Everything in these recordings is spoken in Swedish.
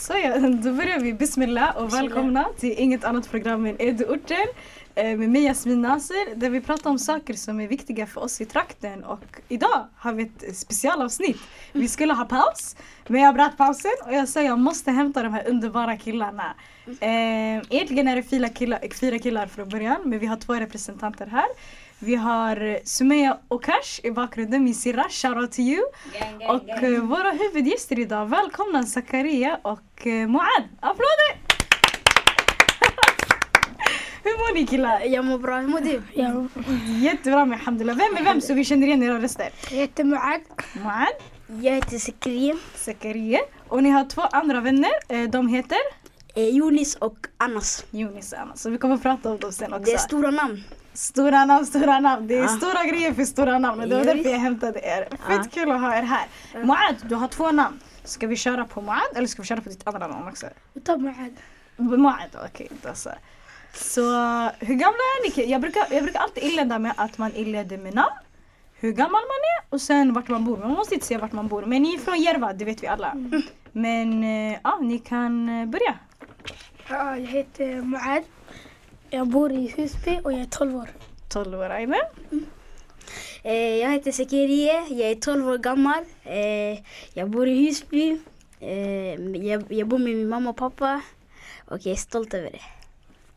Så ja, då börjar vi. Bismillah och välkomna till inget annat program än Edu-orten eh, med mig Jasmin Nasser där vi pratar om saker som är viktiga för oss i trakten och idag har vi ett specialavsnitt. Vi skulle ha paus men jag bröt pausen och jag sa jag måste hämta de här underbara killarna. Eh, egentligen är det fyra killar, fyra killar från början men vi har två representanter här. Vi har Sumeya Okash i bakgrunden, min syrra. Shoutout to you. Och eh, våra huvudgäster idag, välkomna Zakaria och uh, Moad. Applåder! Hur mår ni killar? Jag mår bra, hur mår du? Jag, Jättebra med alhamdulillah. Vem är vem så vi känner igen era röster? jag heter Muad. Moad, Jag heter Zakaria, Zakaria. Och ni har två andra vänner. Eh, De heter eh, Jonis och Anas. Jonis och Anna. Så vi kommer att prata om dem sen också. Det är stora namn. Stora namn, stora namn. Det är Ja. stora grejer för stora namn. Och det var Ja, därför jag hämtade er. Ja. Fett kul att ha er här. Moad, du har två namn. Ska vi köra på Moad eller ska vi köra på ditt andra namn också? Tar Muad. Moad, okej. då så. Så hur gamla är ni? Jag brukar, jag brukar alltid inleda med att man inleder med namn, hur gammal man är och sen vart man bor. Man måste inte säga vart man bor. Men ni är från Järva, det vet vi alla. Men eh, ja, ni kan eh, börja. Ja, jag heter Muad. Jag bor i Husby och jag är 12 år. 12 år, Aina. Eh, jag heter Zakaria, jag är 12 år gammal. Eh, jag bor i Husby. Eh, jag, jag bor med min mamma och pappa. Och jag är stolt över det.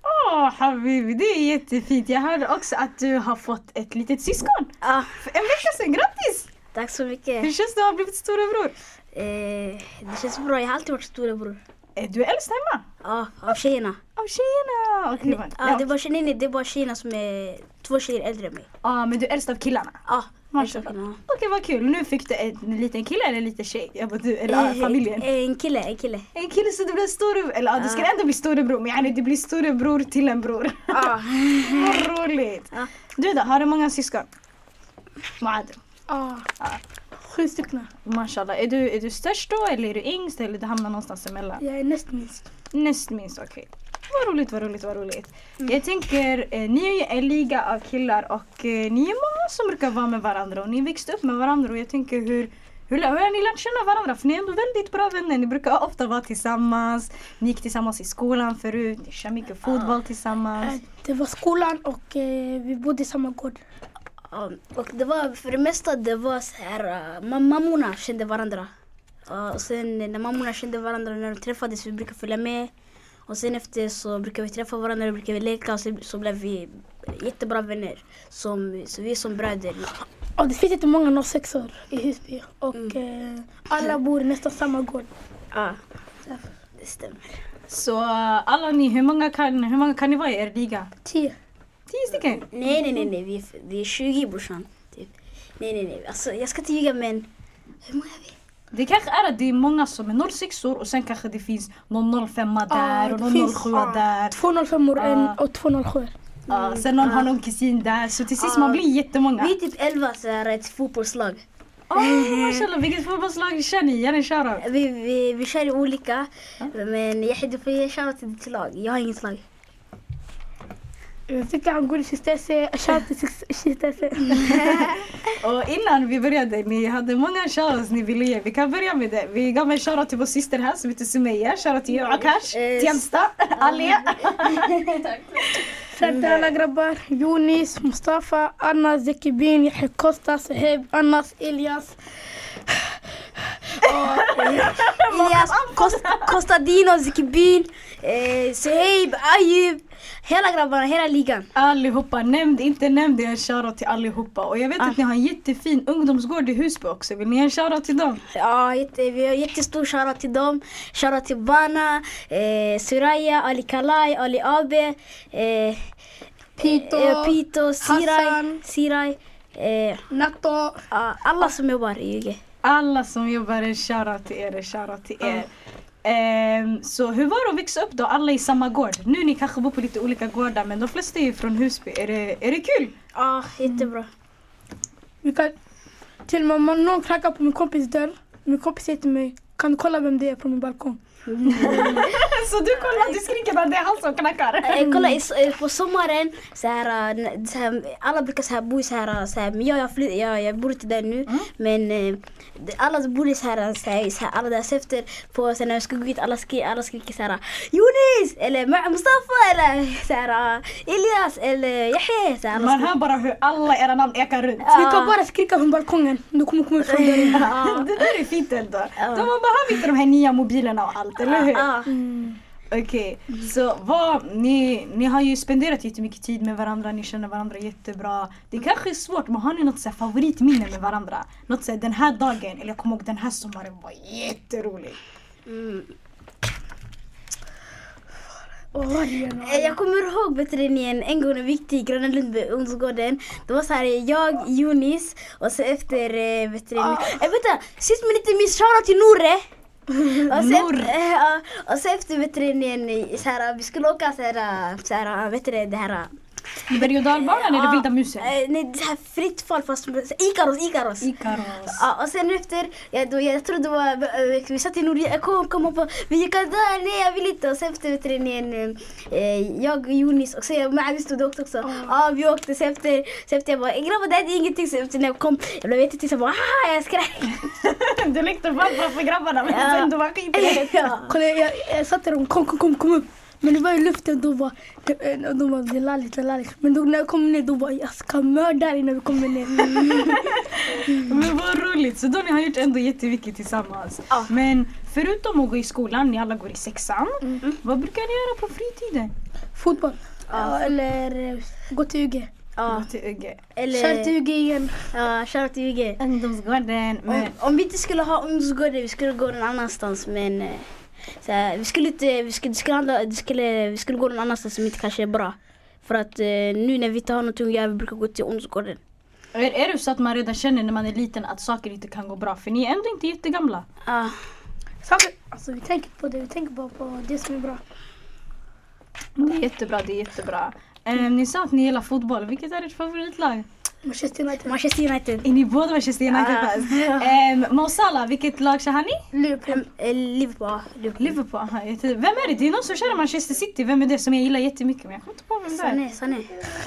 Åh Habibi, det är jättefint. Jag hörde också att du har fått ett litet syskon. Ah, För en vecka sedan, grattis! tack så Hur mycket. känns det att ha blivit storebror? Eh, det känns bra, jag har alltid varit storebror. Du är äldst hemma? Ja, av tjejerna. Av tjejerna! Okej, Ja, det är bara, nej, nej, det bara tjejerna som är två tjejer äldre än mig. Ja, men du är äldst av killarna? Ja, Mashallah. ja. Okej vad kul, nu fick du en liten kille eller en liten tjej? Jag bara, du, eller Eh, familjen? En kille, en kille. En kille så du blir storebror, eller ja, du ska Ja. ändå bli storebror men yani, du blir storebror till en bror. Ja. Vad roligt! Ja. Du då, har du många syskon? Muad, Ja. Sju stycken. mashallah. Är du, är du störst då eller är du yngst eller du hamnar någonstans emellan? Jag är näst minst. Näst minst, okej. Vad roligt, vad roligt, vad roligt. Jag tänker, eh, ni är ju en liga av killar och eh, ni är många som brukar vara med varandra och ni växte upp med varandra och jag tänker hur hur, hur har ni lärt känna varandra? För ni är ändå väldigt bra vänner. Ni brukar ofta vara tillsammans. Ni gick tillsammans i skolan förut. Ni kör mycket fotboll tillsammans. Eh, Det var skolan och eh, vi bodde i samma gård. Ja, och det var för det mesta det var så här, uh, mam- mammorna kände varandra. Ja, och sen när mammorna kände varandra när de träffades vi brukade följa med. Och sen efter så brukade vi träffa varandra, och brukade vi leka och så, så blev vi jättebra vänner. Som, så vi är som bröder. Och det finns inte många 06 år i Husby. Och eh, alla bor i nästan samma gård. Ja, det stämmer. Så eh, alla ni, hur många kan, hur många kan ni vara i er liga? Tio. Tio stycken? Nej, nej, nej, nej. Vi, är- vi är 20 brorsan. Typ. Nej, nej, nej. Alltså, jag ska inte ljuga men hur många är vi? Det kanske är att det är många som är 06 år och sen kanske det finns någon 05 där och någon finns, 07 ja, där. Två 05 år en Ja. och två 07 Ja, sen någon har någon kusin där. Så till sist man blir jättemånga. Vi är typ 11 så här, ett fotbollslag. Oh, vilket fotbollslag kör ni? Gör en shoutout. Vi, vi, vi kör i olika. Men jag för jag kör till ditt lag. Jag har inget lag. Jag tycker han går i Sistese. Shoutout till Sistese. Och innan vi började, ni hade många shoutouts ni ville ge. Vi kan börja med det. Vi gav en shoutout till vår syster här som heter Sumeya. Shoutout till Akash, Eh, Tensta, Alia. Shout till alla grabbar. Jonis, Mustafa, Anna, Zekibin, Yahya Costa, Saheb, Anas, Elias. Elias, Kost, Kostadino, Zikibin, eh, Suhaib, Ayub. Hela grabbarna, hela ligan. Allihopa, nämnd, inte nämnd, är en shoutout till allihopa. Och jag vet att ni har en jättefin ungdomsgård i Husby också. Vill ni ge en shoutout till dem? Ja, jätte, vi har jättestor shoutout till dem. Shoutout till Bana, eh, Suraya, Ali Kalai, Ali Abe, eh, Pito, eh, Pito, Sirai, Hassan. Sirai. Eh, Natto. alla som jobbar i UG. Alla som jobbar, en shoutout till er, en shoutout till er. Ehm, så hur var det att växa upp då, alla i samma gård? Nu ni kanske bor på lite olika gårdar men de flesta är ju från Husby. Är det, är det kul? Ja, jättebra. Vi kan, till och med om någon knackar på min kompis dörr. Min kompis säger till mig, kan du kolla vem det är på min balkong? Så du kollar, du skriker att det är han som knackar? Eh, kolla i, s- eh, på sommaren, så här, eh, så här, alla brukar så här, bo så här, så här men jag, jag, flytt, jag, jag bor inte där nu. Men eh, det- alla i så här, så här, så här alla där efter på här, när jag ska gå ut, alla, skri, alla skriker så här Jonis! Eller Mustafa! Eller så här, eh, Elias! Eller Yahya! Så här, alla Man hör bara hur alla era namn ekar runt. Vi kan bara skrika från balkongen. Du kommer komma ut från dörren. Ja. Det där är fint ändå. Ja. De man behöver inte de här nya mobilerna och allt, eller hur? Ja. Okej, så vad, ni, ni har ju spenderat jättemycket tid med varandra, ni känner varandra jättebra. Det kanske är svårt, men har ni något så här favoritminne med varandra? Något såhär, den här dagen, eller jag kommer ihåg den här sommaren var jätterolig. Mm. Eh, Jag kommer ihåg bättre än en, en gång när vi gick till Gröna Lund ungdomsgården. Det var så här, jag, Jonis och så efter, eh, vet du, Ah. eh, vänta, sist men inte minst, shoutout till Nore! Och, eh, ja, och så efter vet du, en, så här, vi skulle åka så här, så här vet du, det här Berg och dalbanan eller Vilda musen? eh, nej, det här fritt fall fast Ikaros, Ikaros. Ikaros. Ja, och sen efter, ja, då, jag tror det var, eh, vi satt i Norge, kom, kom upp, vi gick där, nej jag vill inte. Och sen efter vet du, en, eh, jag och Jonis och jag med vi stod och åkte också. Ja, vi åkte. Så efter, så efter jag bara, grabbar det här är ingenting. Så efter när jag kom, jag blev jättetyst, jag bara, ah, jag skrek. Du lekte fram framför grabbarna men Ja. sen du var skiträdd. ja. Kolla, jag, jag satt där och kom, kom, kom, kom upp. Men det var i luften, då var det, då var det lalligt, det lalligt. Men då när jag kom ner, då var jag ska mörda dig när vi kommer ner. Men vad roligt, så då ni har gjort ändå jättemycket tillsammans. Ja. Men förutom att gå i skolan, ni alla går i sexan. Vad brukar ni göra på fritiden? Fotboll. Ja, eller eh, gå till UG. Ja, Gå till UG. Kör till eller, UG igen. ja, shoutout till UG. Ungdomsgården. Om, Men om vi inte skulle ha ungdomsgården, vi skulle gå någon annanstans men eh, så här, vi skulle inte, vi skulle, skulle handla, skulle, vi skulle gå någon annanstans som inte kanske är bra. För att eh, nu när vi inte har någonting att göra, vi brukar gå till ungdomsgården. är, är det så att man redan känner när man är liten att saker inte kan gå bra? För ni är ändå inte jättegamla. Ja. Saker, alltså, vi tänker på det, vi tänker bara på det som är bra. Det är jättebra, det är jättebra. Ehm, ni sa att ni gillar fotboll. Vilket är ert favoritlag? Manchester United. Manchester United. Är ni båda Manchester United-fans? Um, Mo Salah, vilket lag kör han i? Liverpool. Eh, Liverpool. Liverpool. Liverpool. Vem är det? Det är någon som kör i Manchester City. Vem är det som jag gillar jättemycket? Men jag kommer inte på vem det är. Sané, Sané.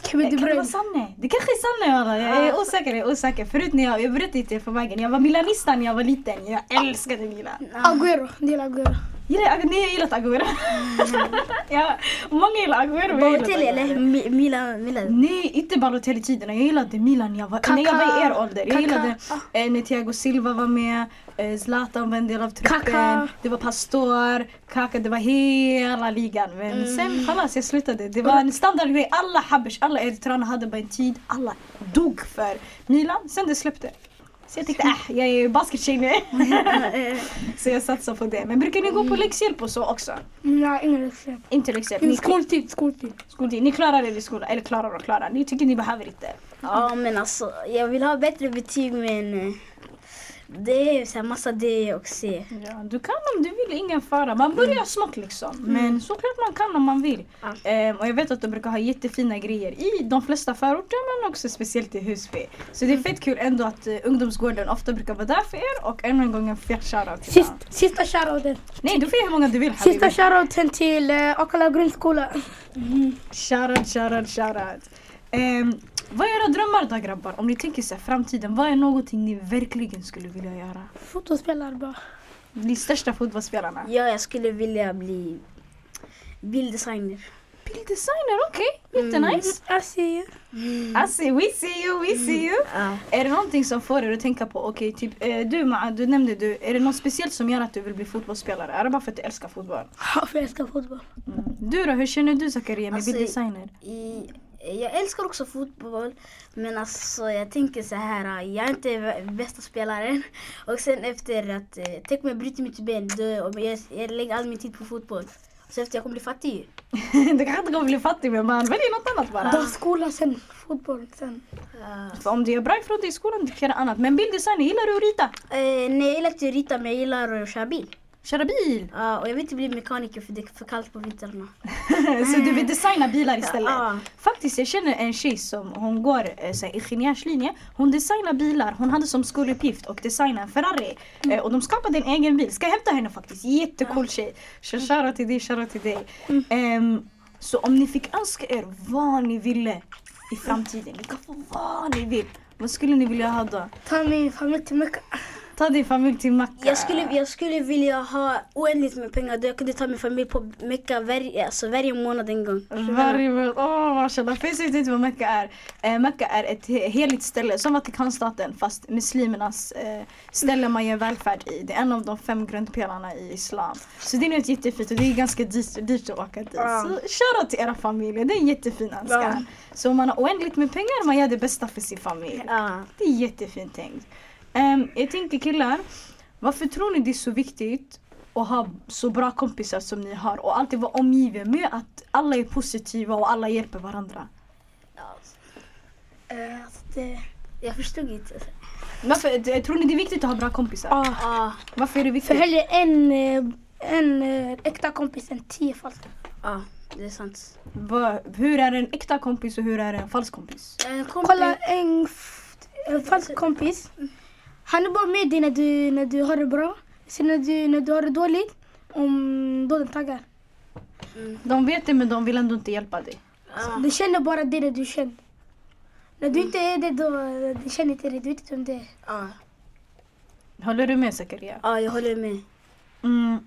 Kevin De Kan det vara Bruyne. Sanne? Det kanske är Sanne. Jag är osäker, jag är osäker. Förut när jag, jag berättade till er på vägen, jag var milanista när jag var liten. Jag älskade Milan. Agüero. Det gillar Agüero. Gillar, Ag- ni har gillat Agüero? ja, många gillar gillar Balotelli eller Mi- Milan? Milan. Nej, inte Balotelli-tiderna. Jag gillade Milan jag var, när jag var i er ålder. Jag gillade eh, när Thiago Silva var med, eh, Zlatan var en del av truppen, det var Pastor, Kaka, det var hela ligan. Men sen kallas jag slutade. Det var en standardgrej. Alla habbers, alla eritreaner hade bara en tid. Alla dog för Milan. Sen det släppte. Så jag tänkte, äh, jag är ju baskettjej nu. så jag satsar på det. Men brukar ni gå på läxhjälp och så också? Nej, ingen läxhjälp. Inte läxhjälp. Ni, Skoltid, skoltid. skoltid. ni klarar er i skolan. Eller klarar och klarar. Ni tycker ni behöver inte. Ja men alltså, jag vill ha bättre betyg men eh, det är så här massa D och C. Ja, du kan om du vill, ingen fara. Man börjar smått liksom. Men såklart man kan om man vill. Ja. Ehm, och jag vet att de brukar ha jättefina grejer i de flesta förorter men också speciellt i Husby. Så det är fett kul ändå att uh, ungdomsgården ofta brukar vara där för er och ännu en gång en fet shoutout till Sist, dem. sista shoutouten. Nej, du får ge hur många du vill Sista shoutouten till uh, Akala grundskola. Shoutout, shoutout, shoutout. Um, vad är era drömmar då grabbar? Om ni tänker sig framtiden, vad är någonting ni verkligen skulle vilja göra? Fotbollsspelare bara. Ni största fotbollsspelarna? Ja, jag skulle vilja bli bilddesigner. Bilddesigner, okej. Jättenice. I see you. I see, we see you, we see you. Ja. Är det någonting som får er att tänka på, okej typ eh, du Ma, du nämnde du, är det något speciellt som gör att du vill bli fotbollsspelare? Är det bara för att du älskar fotboll? Ja, för jag älskar fotboll. Mm. Du då, hur känner du Zakaria med Alltså, bilddesigner? I, jag älskar också fotboll men alltså jag tänker så här, jag är inte bästa spelaren. Och sen efter att, eh, tänk om jag bryter mitt ben då, och jag, jag lägger all min tid på fotboll. Så efter jag kommer bli fattig. du kanske inte kommer bli fattig men man väljer något annat bara. Då skola, sen fotboll, sen. För om du gör bra ifrån dig i skolan, du kan göra annat. Men bilddesigner, gillar du att rita? Eh, nej, jag gillar inte att rita men jag gillar att köra bil. Köra bil! Ja, och jag vill inte bli mekaniker för det är för kallt på vintrarna. så du vill designa bilar istället? Ja. Faktiskt, jag känner en tjej som hon går eh, så här, ingenjörslinje. Hon designar bilar. Hon hade som skoluppgift att designa en Ferrari. Eh, och de skapade en egen bil. Ska hämta henne faktiskt. Jättecool tjej. Så shoutout till dig, shoutout till dig. Ehm, så om ni fick önska er vad ni ville i framtiden. Ni kan få vad ni vill. Vad skulle ni vilja ha då? Ta min familj till Mecka. Ta din familj till Macka. Jag skulle, jag skulle vilja ha oändligt med pengar då jag kunde ta min familj på Mecka varje, alltså varje månad en gång. Varje månad. Åh mashallah. För er som inte vad Mecka är. Eh, Mecka är ett he- heligt ställe som Vatikanstaten fast muslimernas eh, ställe man ger välfärd i. Det är en av de fem grundpelarna i islam. Så det är något jättefint och det är ganska dyrt, dyrt att åka dit. Ja. Så shoutout till era familjer. Det är en jättefin önskan. Så om man har oändligt med pengar man gör det bästa för sin familj. Ja. Det är jättefint tänkt. Ehm, jag tänker killar, varför tror ni det är så viktigt att ha så bra kompisar som ni har och alltid vara omgiven med att alla är positiva och alla hjälper varandra? Eh, alltså det... Jag förstod inte. Varför, d- tror ni det är viktigt att ha bra kompisar? Ja. Ja, Varför är det För viktigt? hellre en, eh, en eh, äkta kompis än tio falska. ja, det är sant. Vad- hur är en äkta kompis och hur är en falsk kompis? En kompis, Kolla en, en falsk kompis. Han är bara med dig när du, när du har det bra. Sen när du, när du har det dåligt, om då den taggar. De vet det men de vill ändå inte hjälpa dig. ja. Du känner bara det när du känner. När du inte är det då, du känner inte det, du vet inte vem det är. Ja. Håller du med Zakaria? ja, jag håller med. Mm.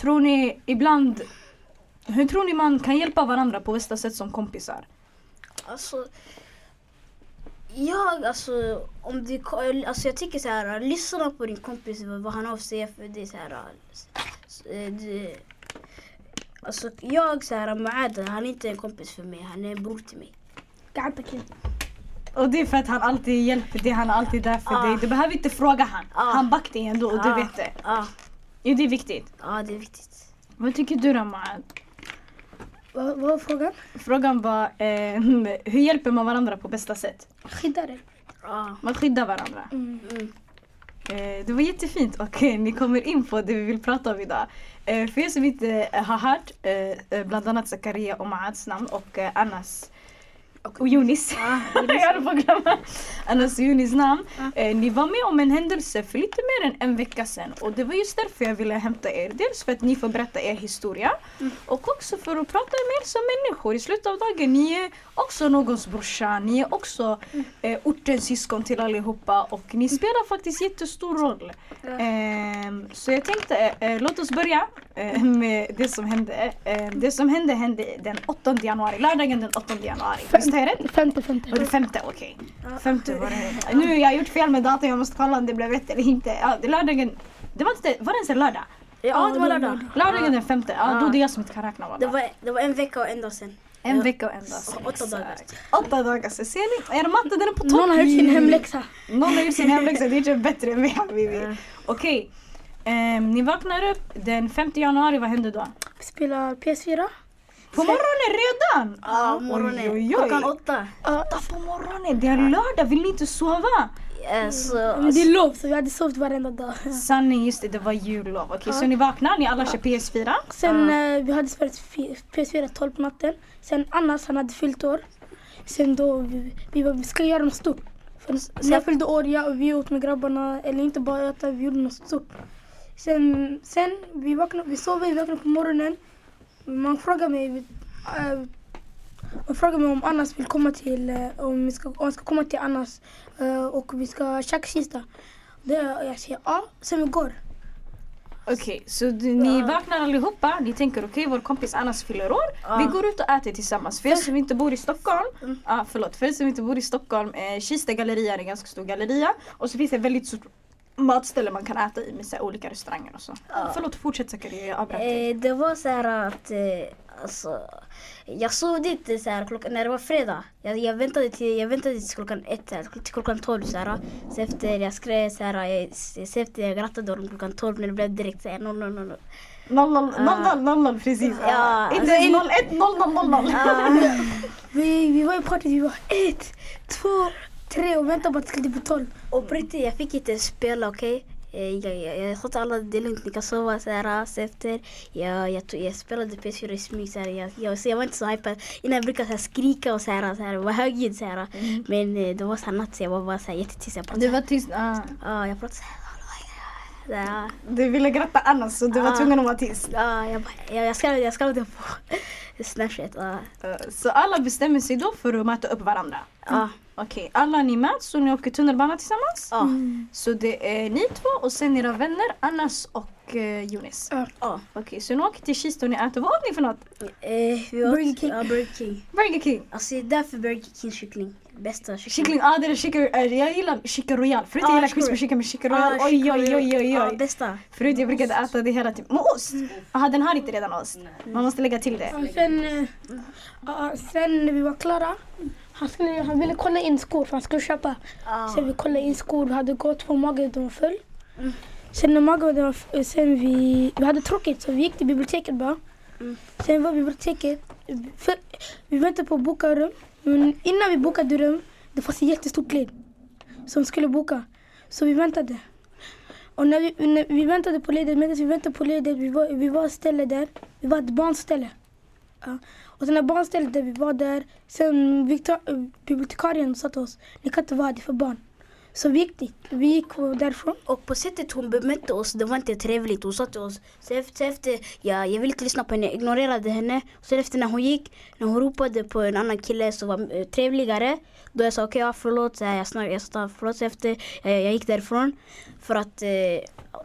Tror ni ibland, hur tror ni man kan hjälpa varandra på bästa sätt som kompisar? Alltså, jag, alltså, om du, alltså jag tycker så här, lyssna på din kompis vad han har att säga för det är så här, eh, du, alltså jag så här, Maad, han är inte en kompis för mig, han är en bror till mig. Och det är för att han alltid hjälper dig, han är alltid där för Ja. dig. Du behöver inte fråga han. Ja. Han backar dig ändå och du Ja. vet det. Ja, Är det viktigt? ja det är viktigt. Vad tycker du då Maad? Vad, vad var frågan? Frågan var eh, hur hjälper man varandra på bästa sätt? Skydda dig. Ja. Man skyddar varandra. Mm. Mm. Eh, det var jättefint och eh, ni kommer in på det vi vill prata om idag. Eh, för er som inte har hört eh, eh, bland annat Zakaria och Maads namn och eh, Annas och Yunis. jag höll på att glömma Annas och Yunis namn. Eh, ni var med om en händelse för lite mer än en vecka sedan och det var just därför jag ville hämta er. Dels för att ni får berätta er historia och också för att prata med er som människor. I slutet av dagen, ni är också någons brorsa, ni är också eh, ortens syskon till allihopa och ni spelar faktiskt jättestor roll. Ehm, så jag tänkte, eh, låt oss börja eh, med det som hände. Eh, det som hände hände den 8 januari, lördagen den 8 januari. Har jag rätt? Femte, femte. Var det femte? Okej. Femte var det. Nu har jag gjort fel med datum, jag måste kolla om det blev rätt eller inte. Ja, det lördagen, det var inte, var det ens en lördag? Ja, det var lördag. Lördagen den femte, ja, då Ja. är det jag som inte kan räkna. Det var, det var en vecka och en dag sen. En vecka och en dag sedan. Åtta dagar. Åtta dagar sedan. Ser ni? Er matte den är på topp. Någon har gjort sin hemläxa. Någon har gjort sin hemläxa, det är typ bättre än mig habibi. Okej. Ehm, ni vaknar upp den 5 januari, vad händer då? Vi spelar PS4. På morgonen redan? Ja, morgonen. Oj, oj, oj. Klockan åtta. Åtta på morgonen, det är lördag, vill ni inte sova? Eh, så, Men det är lov så vi hade sovit varenda dag. Sanning, just det, det var jullov. Okej, så ni vaknar, ni alla kör PS4? Sen eh, vi hade spelat fi- PS4 12 på natten. Sen Annas han hade fyllt år. Sen då vi, vi, vi ska göra något stort. För när jag fyllde år, jag och vi åt med grabbarna, eller inte bara äta, vi gjorde något stort. Sen, sen vi vaknade, vi sov, vi vaknade på morgonen. Man frågar mig, äh, man frågar mig om Annas vill komma till, om vi ska, om jag ska komma till Annas eh, och vi ska käka kista. Det, jag säger ja, sen vi går. Okej, så du, ni vaknar allihopa, ni tänker okej vår kompis Annas fyller år, Ja. vi går ut och äter tillsammans. För er som inte bor i Stockholm, ah, förlåt, för er som inte bor i Stockholm, eh, Kista galleria är en ganska stor galleria och så finns det ett väldigt stort matställe man kan äta i med så olika restauranger och så. Förlåt, fortsätt Zakaria, jag avbröt. Eh, det var så här att eh, alltså, jag sov inte så här klockan, när det var fredag. Jag, jag väntade till, jag väntade till klockan ett, här, till klockan tolv så här. Så efter jag skrev så här, jag, så efter jag grattade honom klockan tolv när det blev direkt så här, noll, noll, noll, noll. 00, 00, 00, precis. Ja, Inte ens 01, 00, 00. Vi, vi var i partyt, vi var ett, två, tre och väntade på att det skulle bli tolv. Och på riktigt, jag fick inte spela okej. Eh, Jag, jag, jag sa till alla det är lugnt, ni kan sova. Så här, så efter, jag, jag, tog, jag spelade PS4 i smyg. Så här, jag, jag, så jag var inte så hypad. Innan jag brukade så här, skrika och så här, så här, vara högljudd. Så här. Men eh, det var så här natt så jag var bara så här, jättetyst. Jag Du var tyst. ah. Ja, jag pratade så här. Här, Du ville gratta Anna så du var Ah. tvungen att vara tyst. Ja, jag, bara- jag, jag skrev jag skrev det på Snapchat. Ja. Eh, Så alla bestämmer sig då för att möta upp varandra. Ja. Okej, alla ni möts och ni åker tunnelbana tillsammans. Ja. Så det är ni två och sen era vänner Annas och uh, Jonis. Ja. Ja. Okej, så ni åker till Kista och ni äter. Vad åt ni för något? Eh, vi åt, Burger King. Ja, Burger King. Burger King. Alltså det är därför Burger King kyckling. Bästa kyckling. Kyckling, ja ah, det är chicken, eh, jag gillar chicken royal. Förut jag Ah, gillade chicken crispy chicken med chicken Ah, royal. Oj chicken oj oj oj Ja, oj. bästa. Förut jag brukade äta det hela tiden. Med ost! Jaha den har inte redan ost. Man måste lägga till det. Och sen, eh, ja, sen när vi var klara, han, skulle, han ville kolla in skor för han skulle köpa. Ja. Sen vi kollade in skor, vi hade gått på magen, de var full. Mm. Sen när magen var full, sen vi, vi hade tråkigt så vi gick till biblioteket bara. Mm. Sen var biblioteket, för, vi väntade på att boka rum. Men innan vi bokade rum, det fanns ett jättestort led som skulle boka. Så vi väntade. Och när vi, när vi väntade på ledet, medan vi väntade på ledet, vi var, vi var ställe där, vi var ett barnställe. Ja. Och sen när barnstället där vi var där, sen Victor, äh, bibliotekarien sa till oss, ni kan inte vara här, för barn. Så vi gick dit, vi gick därifrån. Och på sättet hon bemötte oss, det var inte trevligt. Hon sa till oss, så efter, så efter ja, jag ville inte lyssna på henne, jag ignorerade henne. Och sen efter när hon gick, när hon ropade på en annan kille som var eh, trevligare. Då jag sa okej, ja, förlåt. Så här, jag, snack, jag sa förlåt så efter, jag, jag gick därifrån. För att eh,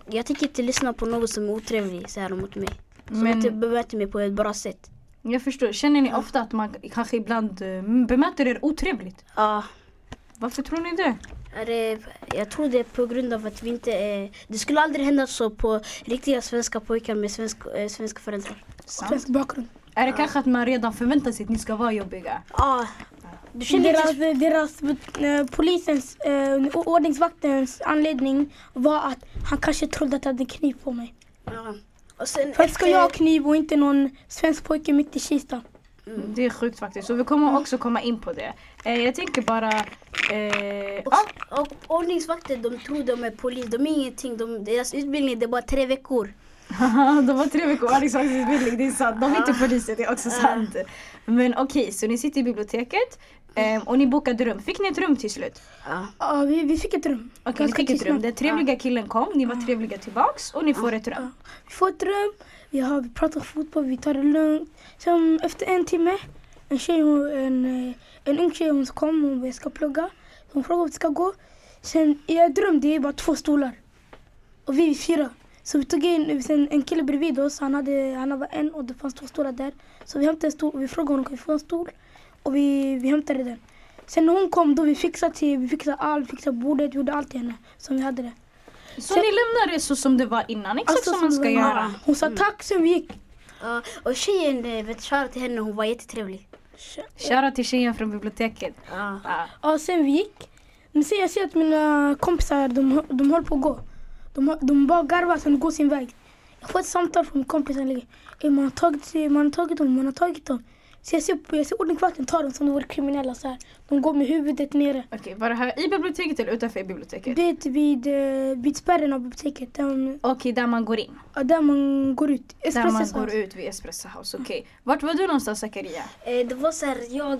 jag tänker inte lyssna på någon som är otrevlig så här mot mig. Som Men- inte bemöter mig på ett bra sätt. Jag förstår. Känner ni ofta att man kanske ibland eh, bemöter er otrevligt? Ja. Varför tror ni det? Är det, jag tror det är på grund av att vi inte är... Det skulle aldrig hända så på riktiga svenska pojkar med svensk, eh, svenska föräldrar. Sant. Svensk bakgrund. Är det kanske att man redan förväntar sig att ni ska vara jobbiga? Ja. Du Deras, inte... deras eh, polisens, eh, ordningsvaktens anledning var att han kanske trodde att jag hade en kniv på mig. Ja. Och sen Varför ska jag ha kniv och inte någon svensk pojke mitt i Kista? Det är sjukt faktiskt. Och vi kommer också komma in på det. Eh, jag tänker bara... Eh, Och, ja, och ordningsvakter de tror de är polis, de är ingenting. De, deras utbildning det är bara tre veckor. de var tre veckor ordningsvaktsutbildning, det är sant. De är inte poliser, det är också sant. Men okej, så ni sitter i biblioteket eh, och ni bokade rum. Fick ni ett rum till slut? Ja. Ja, vi, vi fick ett rum. Okej, ni fick ett rum. Den trevliga killen kom, ni var trevliga tillbaks och ni får ett rum. Vi får ett rum, vi, har, vi pratar fotboll, vi tar det lugnt. Sen efter en timme, en tjej, en, eh, en ung tjej hon kom, hon ska plugga. Hon frågade om vi ska gå. Sen i ett rum, det är bara två stolar. Och vi är fyra. Så vi tog in sen en kille bredvid oss, han, hade, han var en och det fanns två stolar där. Så vi hämtade en stol, vi frågade honom kan vi få en stol? Och vi, vi hämtade den. Sen när hon kom då vi fixade till, vi fixade allt, fixade bordet, gjorde allt till henne som vi hade det. Så ni lämnar det så som det var innan, exakt Alltså, som man ska var- göra. Hon sa tack, sen vi gick. Ja, och tjejen, eh, vet shoutout till henne, hon var jättetrevlig. Shoutout till tjejen från biblioteket. Ja. Ja. Ja, sen vi gick. Men sen jag ser att mina kompisar, de, de håller på att gå. De, de bara garvar sen går sin väg. Jag får ett samtal från min kompis som ligger. "Eh, Man har tagit, sig- man har tagit dem, man har tagit dem. Så jag ser, jag ser ordningsvakten ta dem som de vore kriminella så här. De går med huvudet nere. Okej, var det här i biblioteket eller utanför biblioteket? Det vid, eh, vid spärren av biblioteket. Okej, där man går in. ja, där man går ut. Där man Espresso går ut vid Espresso House. Okej. Vart var du någonstans Zakaria? Eh, det var så här, jag...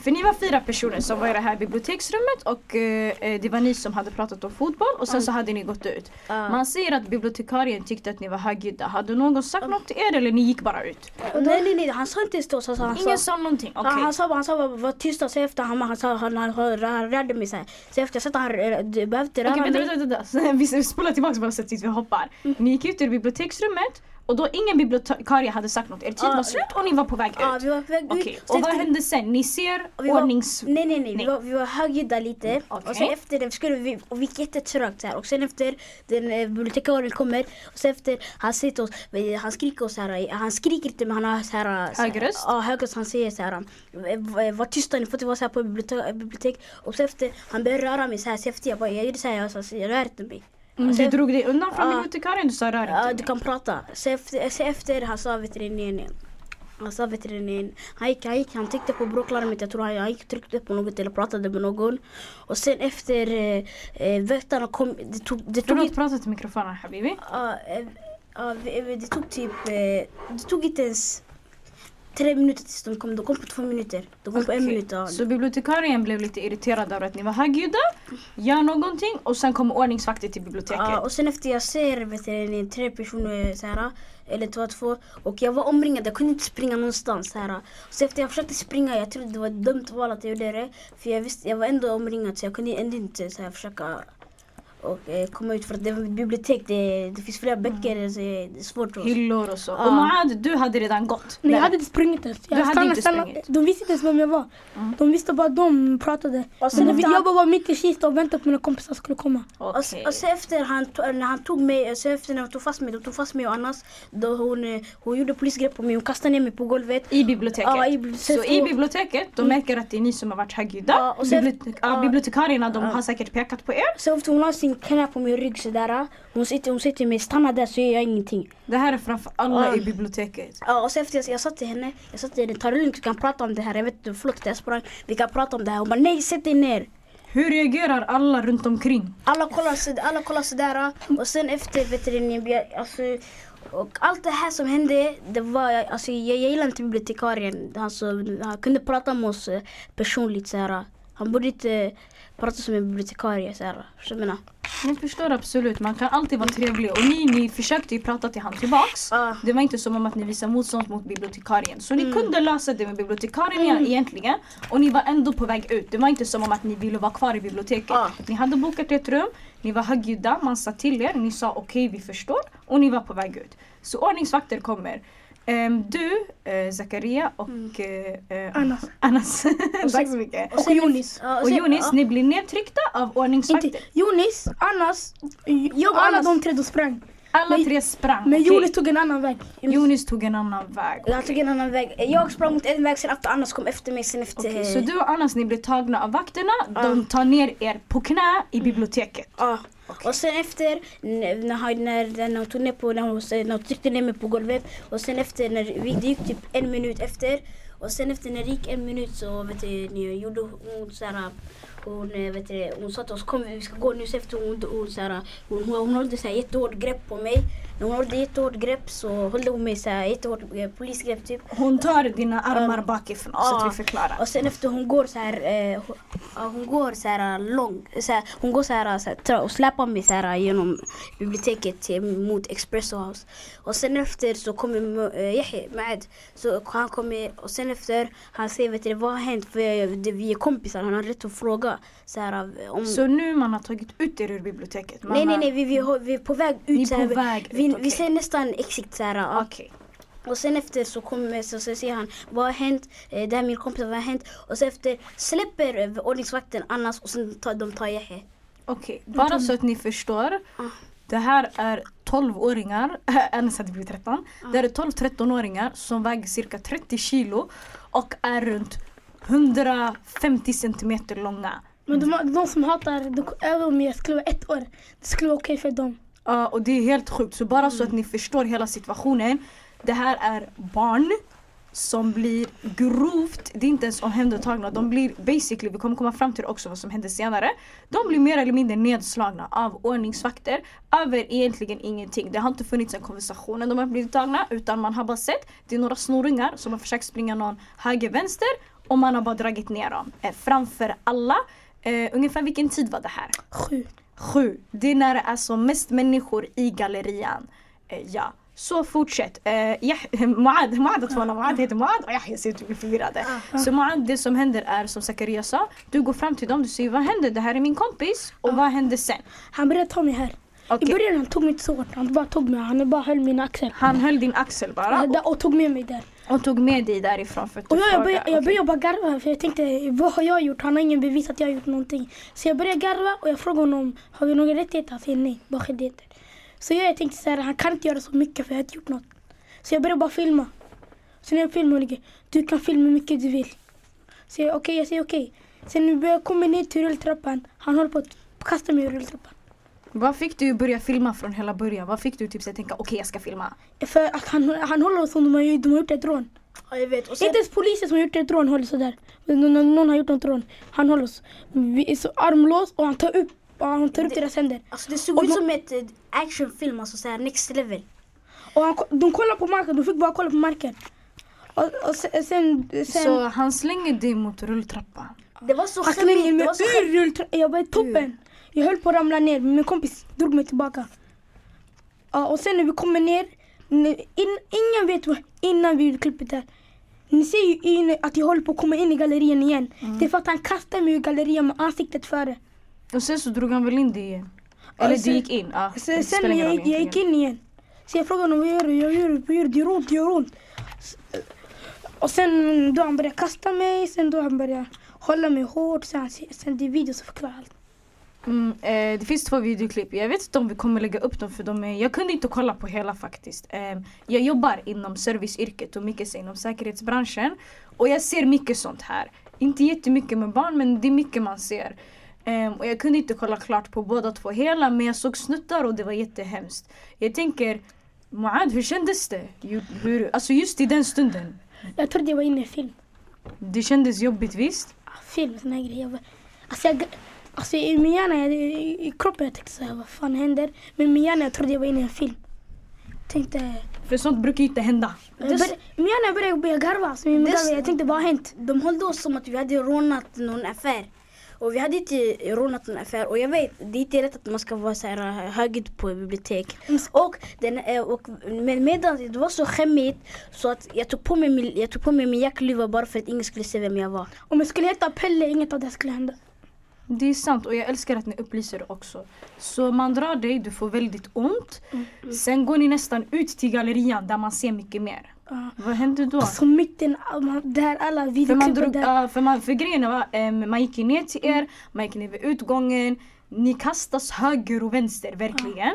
För ni var fyra personer som var i det här biblioteksrummet och eh, eh, det var ni som hade pratat om fotboll och sen så hade ni gått ut. Ja. Man ser att bibliotekarien tyckte att ni var högljudda. Hade någon sagt något till er eller ni gick bara ut? Nej, nej, nej, han sa inte stå så. Han Ingen sa, någonting? Okej. han, sa bara, han sa bara var tysta så efter han, han sa han, han, han, rörde mig så här. Så efter jag att han du behövde röra Okej, vänta, mig. vänta, vänta. Vi spolar tillbaka bara så att vi hoppar. Ni gick ut ur biblioteksrummet och då ingen bibliotekarie hade sagt något. Er tid Ja. var slut och ni var på väg ut. Ja, vi var på väg ut. Så och vad hände sen? Ni ser vi var- ordnings... Nej nej nej, Nej. Vi, var, vi var högljudda lite. Okej. Och sen efter det skulle vi, och vi gick jättetrögt så här. Och sen efter den eh, bibliotekarien kommer och sen efter han till oss, eh, han skriker oss här, han skriker inte men han har så här så här- Hög röst? Ja hög röst, han säger så här, eh, var tysta ni får inte vara så här på bibliotek. Och sen efter han börjar röra mig så här, så efter jag bara, jag gjorde så här, jag så jag rör inte mig. Mm, du drog dig undan från Ja. bibliotekarien, du sa rör inte mig. du kan prata. Så efter, så efter han sa veterinären Han sa veterinären, han gick, han gick, han tryckte på bråklarmet, jag tror han, han gick tryckte på något eller pratade med någon. Och sen efter eh, eh, väktarna kom, det tog, det tog, Förlåt, prata till mikrofonen Habibi. ja, ja, vi- vi- det tog typ, eh, det tog inte ens tre minuter tills de kom, de kom på två minuter. De kom på en minut. Ja. Så bibliotekarien blev lite irriterad över att ni var högljudda, gör någonting och sen kom ordningsvakter till biblioteket. Ja, och sen efter jag ser veterinären, tre personer så här, eller två, två och jag var omringad, jag kunde inte springa någonstans. Så, här. så efter jag försökte springa, jag trodde det var ett dumt val att jag gjorde det. För jag, visste, jag var ändå omringad så jag kunde ändå inte så här, försöka och, eh, komma ut för att det var ett bibliotek, det, det finns flera böcker, så det är svårt. Hyllor och så. Ja. Och Maad, du hade redan gått. Nej, jag hade inte sprungit ens. Jag Du hade inte sprungit? De visste inte ens vem jag var. Mm. De visste bara att de pratade. Och Sen sen jag var mitt i Kista och väntade på att mina kompisar skulle komma. Och, Okej. och så efter han, när han tog mig, så efter när han tog fast mig, de tog fast mig och Annas, då hon, eh, hon gjorde polisgrepp på mig, hon kastade ner mig på golvet. I biblioteket. Ja, i bibli- så i biblioteket, de märker att det är ni som har varit högljudda. Ja, och sen- Bibliotek- ja, bibliotekarierna de har säkert pekat på er. Så efter hon la sin knä på min rygg sådär, hon sitter, hon sitter med stanna där så gör jag ingenting. Det här är framför alla Ja. i biblioteket. Ja, och så efter jag, jag sa till henne, jag sa till henne, ta det lugnt, vi kan prata om det här. Jag vet inte, förlåt att jag sprang. Vi kan prata om det här. Hon bara, nej sätt dig ner. Hur reagerar alla runt omkring? Alla kollar, så, alla kollar sådär och sen efter veterinären, alltså, och allt det här som hände, det var, alltså, jag, jag gillar inte bibliotekarien. Alltså, han kunde prata med oss eh, personligt såhär. Han borde inte prata som en bibliotekarie. Förstår du vad jag menar? Jag förstår absolut, man kan alltid vara trevlig. Och ni, ni försökte ju prata till han tillbaks. Ja. Det var inte som om att ni visade motstånd mot bibliotekarien. Så ni Mm. kunde lösa det med bibliotekarien egentligen. Och ni var ändå på väg ut. Det var inte som om att ni ville vara kvar i biblioteket. Ja. Ni hade bokat ett rum, ni var högljudda, man sa till er, ni sa okej vi förstår. Och ni var på väg ut. Så ordningsvakter kommer. Du, eh, Zakaria och eh, eh, Anas. Anas. Tack så mycket. Och Jonis. Och Jonis, ni blir nedtryckta av ordningsvakter. Jonis, Anas, jag och alla de tre de sprang. Alla Men- tre sprang. Men. Jonis tog en annan väg. Jonis tog en annan väg. Jag tog en annan väg. Jag sprang mot en väg, sen efter Annas kom efter mig. Sen efter... Okej, så du och Anas ni blir tagna av vakterna, de tar ner er på knä i biblioteket. Ja. Och sen efter, när, när, när hon tog ner på, när hon, när hon tryckte ner mig på golvet. Och sen efter, när vi, det gick typ en minut efter. Och sen efter när det gick en minut så vet du, gjorde hon såhär, hon, eh, vet du, hon sa till oss kom vi ska gå nu. Så efter hon, hon, såhär, hon, hon, hon höll såhär jättehårt grepp på mig. När hon höll jättehårt grepp så höll hon mig såhär jättehårt eh, polisgrepp typ. Hon tar dina armar bakifrån så att vi förklarar. Och sen efter hon går så här, eh, hon, hon går så här lång, så här, hon går så här, så här och släpar mig så här genom biblioteket till, mot Espresso House. Och sen efter så kommer uh, Yahya med, så han kommer och sen efter han säger vet du vad har hänt för vi är kompisar, han har rätt att fråga så här om Så nu man har tagit ut er ur biblioteket? Man Nej nej nej vi, vi, har- vi är på väg ut Ni är så här, på väg ut, vi, okej. vi ser nästan exakt så här. Okej. Och sen efter så kommer så, så säger han vad har hänt? Eh, det här är min kompis, vad har hänt? Och sen efter släpper ordningsvakten Annas och sen tar, de tar Yahya. Okej, bara så att ni förstår. Ah. Det här är 12-åringar, Anas hade blivit 13. Det här är 12-13-åringar som väger cirka 30 kilo och är runt 150 centimeter långa. Men de, de som hatar, de, även om jag skulle vara ett år, det skulle vara okej för dem. Ja, och det är helt sjukt. Så bara så att ni förstår hela situationen. Det här är barn som blir grovt, det är inte ens omhändertagna, de blir basically, vi kommer komma fram till också vad som hände senare. De blir mer eller mindre nedslagna av ordningsvakter över egentligen ingenting. Det har inte funnits en konversation när de har blivit tagna utan man har bara sett, det är några snorungar som har försökt springa någon höger-vänster och man har bara dragit ner dem eh, framför alla. Eh, ungefär vilken tid var det här? Sju. Sju. Det är när det är som mest människor i gallerian. Eh, ja. Så fortsätt. Eh, Muad, Muad namn. Muad heter Muad och Yahya ser ut förvirrade. Så Muad, det som händer är som Zakaria sa. Du går fram till dem, du säger vad hände? Det här är min kompis. Och vad hände sen? Han började ta mig här. Okej. I början han tog mig inte så hårt, han bara tog mig, han bara höll min axel. Han höll din axel bara Ja, där- och tog med mig där. Och, tog med dig därifrån för att Och jag, jag, började, jag började bara garva för jag tänkte vad har jag gjort? Han har ingen bevis att jag har gjort någonting. Så jag började garva och jag frågade honom har vi några rättigheter? Han säger nej, bara skyldigheter. Så jag tänkte så här, han kan inte göra så mycket för jag har inte gjort något. Så jag började bara filma. Så när jag filmar ligger, du kan filma hur mycket du vill. Så jag okej, jag säger okej. Sen när jag kommer ner till rulltrappan, han håller på att kasta mig ur rulltrappan. Vad fick du börja filma från hela början? Vad fick du typ så att tänka okej jag ska filma? För att han, han håller som de har, de har gjort ett rån. Ja, jag vet. Och sen, Inte ens polisen som har gjort ett rån håller sådär. Någon, någon har gjort något rån. Han håller oss. Vi är så armlås och han tar upp, han tar upp Det- deras händer. alltså, det såg Och ut som ett actionfilm, alltså såhär next level. Och han, de kollar på marken, de fick bara kolla på marken. Och, och sen, sen, sen Så han slänger dig mot rulltrappan. Det var så han slänger skämmigt. Mig ur skämmigt. rulltrappan. Jag var i toppen. Jag höll på att ramla ner men min kompis drog mig tillbaka. Ja, och sen när vi kommer ner, in, ingen vet vad, innan vi gjorde klippet där. Ni ser ju in, att jag håller på att komma in i gallerian igen. Det är för att han kastar mig ur gallerian med ansiktet före. Och sen så drog han väl in dig igen? Eller sen- du gick in? Ja, Sen, sen jag, jag gick in igen. Så jag frågade honom vad gör du? Jag gör, vad gör du? Det gör ont, det gör ont. Och sen då han började kasta mig, sen då han började hålla mig hårt. Sen, sen det är video som förklarar allt. Mm, eh, det finns två videoklipp. Jag vet inte om vi kommer lägga upp dem för de är, jag kunde inte kolla på hela faktiskt. Eh, jag jobbar inom serviceyrket och mycket inom säkerhetsbranschen. Och jag ser mycket sånt här. Inte jättemycket med barn men det är mycket man ser. Eh, och jag kunde inte kolla klart på båda två hela men jag såg snuttar och det var jättehemskt. Jag tänker Moad, hur kändes det? Hur, alltså just i den stunden. Jag trodde jag var inne i film. Det kändes jobbigt visst? Film, såna här grejer. Alltså, jag, alltså i min hjärna, i, kroppen jag tänkte så här, vad fan händer? Men i min hjärna jag trodde jag var inne i en film. Tänkte, För sånt brukar ju inte hända. min hjärna började jag börja garva. Alltså, min garva. Jag tänkte vad har hänt? De höll oss som att vi hade rånat någon affär. Och vi hade inte rånat någon affär. Och jag vet, det är inte rätt att man ska vara så här äh, högljudd på bibliotek. Och, den, äh, och men medan det var så skämmigt så att jag tog på mig jag tog på mig min jackluva bara för att ingen skulle se vem jag var. Om jag skulle heta Pelle, inget av det skulle hända. Det är sant och jag älskar att ni upplyser det också. Så man drar dig, du får väldigt ont. Sen går ni nästan ut till gallerian där man ser mycket mer. Ja. Vad hände då? Alltså mitten, där alla För, man videoklipp drog, där. ja, för, man, för grejen var, um, man gick ner till er, man gick ner vid utgången. Ni kastas höger och vänster, verkligen.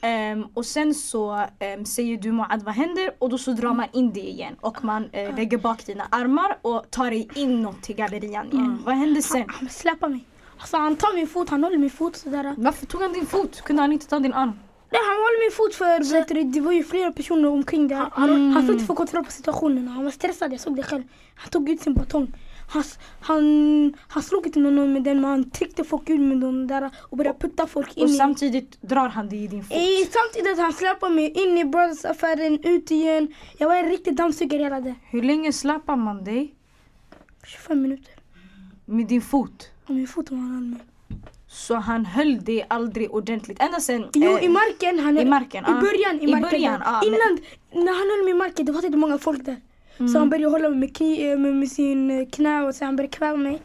Ehm, och sen så um, säger du Moad vad händer? Och då så drar man in dig igen. Och man eh, lägger bak dina armar och tar dig inåt till gallerian igen. Vad hände sen? Han släpper mig. Alltså han tar min fot, han håller min fot sådär. Varför tog han din fot? Kunde han inte ta din arm? Nej, han håller min fot för vet du, det var ju flera personer omkring där. Han, han fick inte få kontroll på situationen. Han var stressad, jag såg det själv. Han tog ut sin batong. Han, han, han slog inte någon med den men han tryckte folk ut med den där och började putta folk in Och samtidigt drar han dig i din fot. I, samtidigt han släpade mig in i Brothers-affären, ut igen. Jag var en riktig dammsugare hela det. Hur länge släpar man dig 25 minuter. med din fot? Och min fot var han med. Så han höll dig aldrig ordentligt. Ända sen... Jo, eh, i marken. Han, i marken, I ja. början. I, I marken, början, där. ja, men- Innan, när han höll mig i marken, det var inte många folk där. Så han började hålla mig med, kni, eh, med, med sin eh, knä och sen han började kväva mig.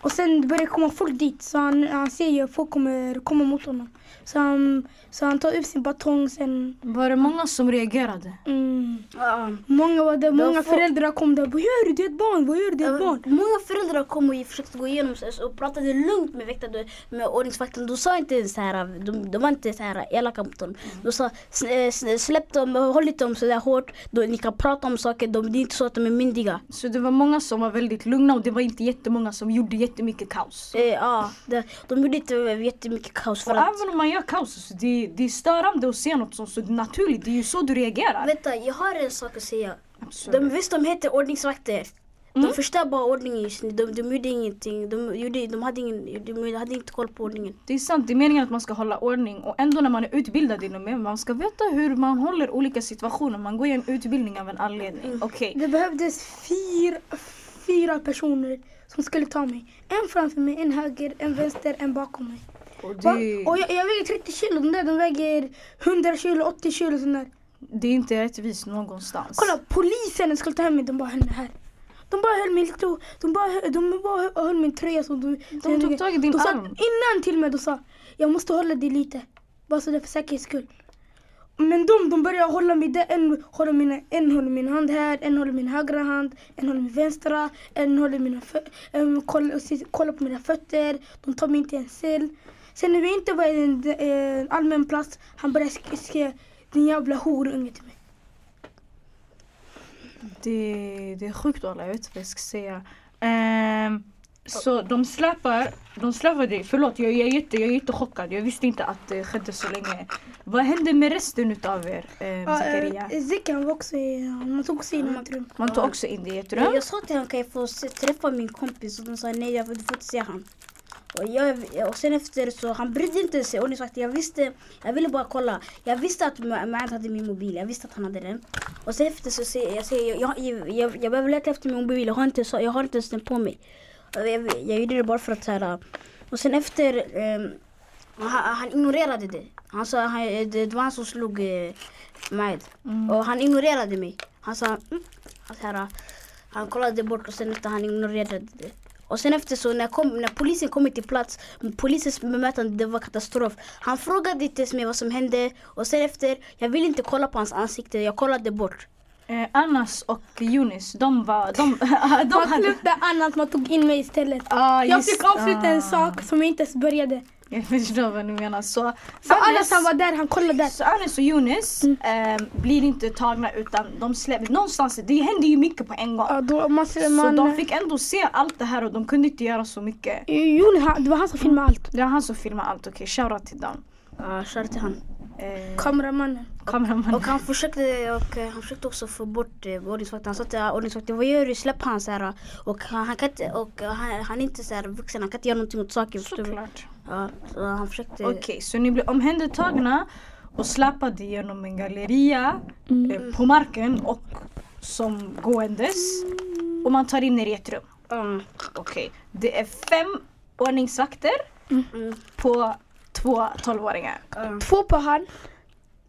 Och sen började det komma folk dit. Så han, han ser ju att folk kommer komma mot honom. Så han, så han tar upp sin batong sen. Var det många som reagerade? Mm, Ja. många var där, många får- föräldrar kom där. Vad gör du? Det är ett barn. Vad gör du? Det är ett barn. Många föräldrar kom och försökte gå igenom så- och pratade lugnt med väktaren, med ordningsvakten. De sa inte så här, de, de var inte så här elaka mot honom. De sa "S- eh, släpp dem, håll inte dem så där hårt. Då, ni kan prata om saker, de, det är inte så att de är myndiga. Så det var många som var väldigt lugna och det var inte jättemånga som gjorde jättemycket kaos. Eh, ja, det, de gjorde inte jättemycket kaos för Och att även om man gör kaos, så det, det är störande att se något som så naturligt. Det är ju så du reagerar. Vänta, jag har en sak att säga. Absolut. De, visst, de heter ordningsvakter. Mm. De förstör bara ordningen just nu. De, de gjorde ingenting. De, gjorde, de, hade ingen, de hade inte koll på ordningen. Det är sant, det är meningen att man ska hålla ordning och ändå när man är utbildad inom det, man ska veta hur man håller olika situationer. Man går ju en utbildning av en anledning. Okej. Det behövdes fyra, fyra personer som skulle ta mig. En framför mig, en höger, en vänster, en bakom mig. Och Va? det, Och jag, jag väger 30 kilo, de där de väger 100 kilo, 80 kilo sån där. det är inte rättvist någonstans. Kolla polisen skulle ta hem mig, de bara mig här. De bara höll mig lite, de bara, de bara hö- höll min tröja så du, De tog tag i din arm. Innan till mig, de sa jag måste hålla dig lite. Bara så det för säkerhets skull. Men de, de började hålla mig där, en håller, mina, en håller min hand här, en håller min högra hand, en håller min vänstra, en håller mina fö- en kollar, kollar på mina fötter, de tar mig inte i en cell. Sen när vi inte var i en, en allmän plats, han började sk- skrika din jävla horunge till mig. Det, det är sjukt alla, jag vet inte vad jag ska säga. Ehm, Så de släpar, de släpar dig. Förlåt, jag, jag, är jätte, jag är jättechockad. Jag visste inte att det skedde så länge. Vad hände med resten utav er, eh, Zakaria? uh, Zickan var också i, man tog också in i ett rum. Man tog också in dig i ett rum. Jag, jag sa till honom, kan jag få träffa min kompis? Och de sa nej, jag får, du får inte se han. Och, jag, och sen efter så, han brydde inte sig. Och sagt, jag visste, jag ville bara kolla. Jag visste att Maad hade min mobil, jag visste att han hade den. Och sen efter så säger jag, säger, jag, jag, jag, jag behöver leta efter min mobil, jag har inte, så, jag har inte ens den på mig. Och Jag, jag gjorde det bara för att så här, och sen efter, ehm, han, han ignorerade det. Han sa, han, det, det var han som slog eh, Maed. Och han ignorerade mig. Han sa, mm, så här, han kollade bort och sen efter han ignorerade det. Och sen efter så när, kom, när polisen kom till plats, polisens bemötande det var katastrof. Han frågade inte ens mig vad som hände och sen efter, jag ville inte kolla på hans ansikte, jag kollade bort. Eh, Anas och Yunis, de var... De, de Man hade... annat, man tog in mig istället. Ah, Jag fick avsluta ah. en sak som jag inte ens började. Jag förstår vad du menar. Så, För Anas han var där, han kollade där. Så Anis och Yunis eh, blir inte tagna utan de släpps någonstans. Det händer ju mycket på en gång. Ja, då, man, Så man, de fick ändå se allt det här och de kunde inte göra så mycket. Juni, han, det var han som filmade allt. Det var han som filmade allt. Okej, okay, shoutout till dem. Ja, körde till han. Eh, Kameramannen. Kameramannen. Och han försökte, och, eh, han försökte också få bort eh, ordningsvakten. Han sa till ordningsvakten, vad gör du? Släpp han så här. Och han, han kan inte, och eh, han, han är inte så här vuxen, han kan inte göra någonting åt saken. Såklart. Ja, så han försökte. Okej, så ni blev omhändertagna och släpade genom en galleria Mm. eh, på marken och som gåendes. Och man tar in er i ett rum. Mm. Okej, det är fem ordningsvakter Mm. på två tolvåringar. Mm. Två på han,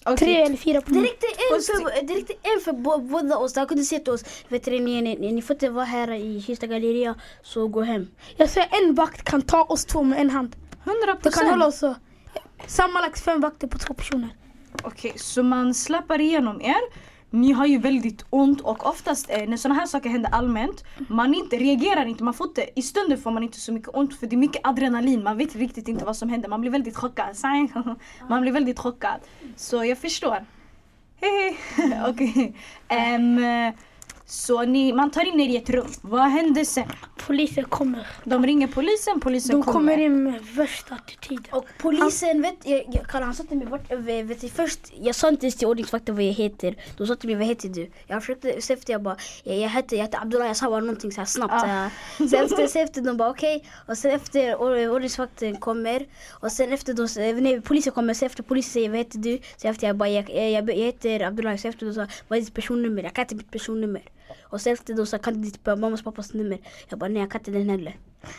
Okej, tre eller fyra på Det mig. räckte en för, det räckte en för bå- båda oss. Han kunde säga till oss, vet du, ni, ni, ni får inte vara här i Kista galleria, så gå hem. Jag säger en vakt kan ta oss två med en hand. 100 Det kan hålla oss så. Sammanlagt fem vakter på två personer. Okej, så man släpper igenom er. Ni har ju väldigt ont och oftast eh, när sådana här saker händer allmänt, man inte reagerar inte, man får inte, i stunden får man inte så mycket ont för det är mycket adrenalin, man vet riktigt inte vad som händer, man blir väldigt chockad. Man blir väldigt chockad. Så jag förstår. Hej hej. Okej. Ehm, eh, så ni, man tar in er i ett rum, vad händer sen? Polisen kommer. De ringer polisen, polisen De kommer. kommer in med värsta attityd. Och polisen, vet jag, jag, Kalle, han sa till mig, vart, vet, vet, du, först, jag sa inte ens till ordningsvakten vad jag heter. De sa till mig, vad heter du? Jag försökte, så efter jag bara, jag, jag heter, jag heter Abdullah, jag sa bara någonting så här snabbt. Ah. Så, här. så efter, så efter de bara okej, och sen efter or- ordningsvakten kommer, och sen efter de, nej, polisen kommer, så efter polisen säger vad heter du? Så efter jag bara, jag, jag, jag heter Abdullah, så efter de sa, vad är ditt personnummer? Jag kan inte mitt personnummer. Och sen efter då så kan du ditt mammas pappas nummer? Jag bara, nej jag kan inte den heller.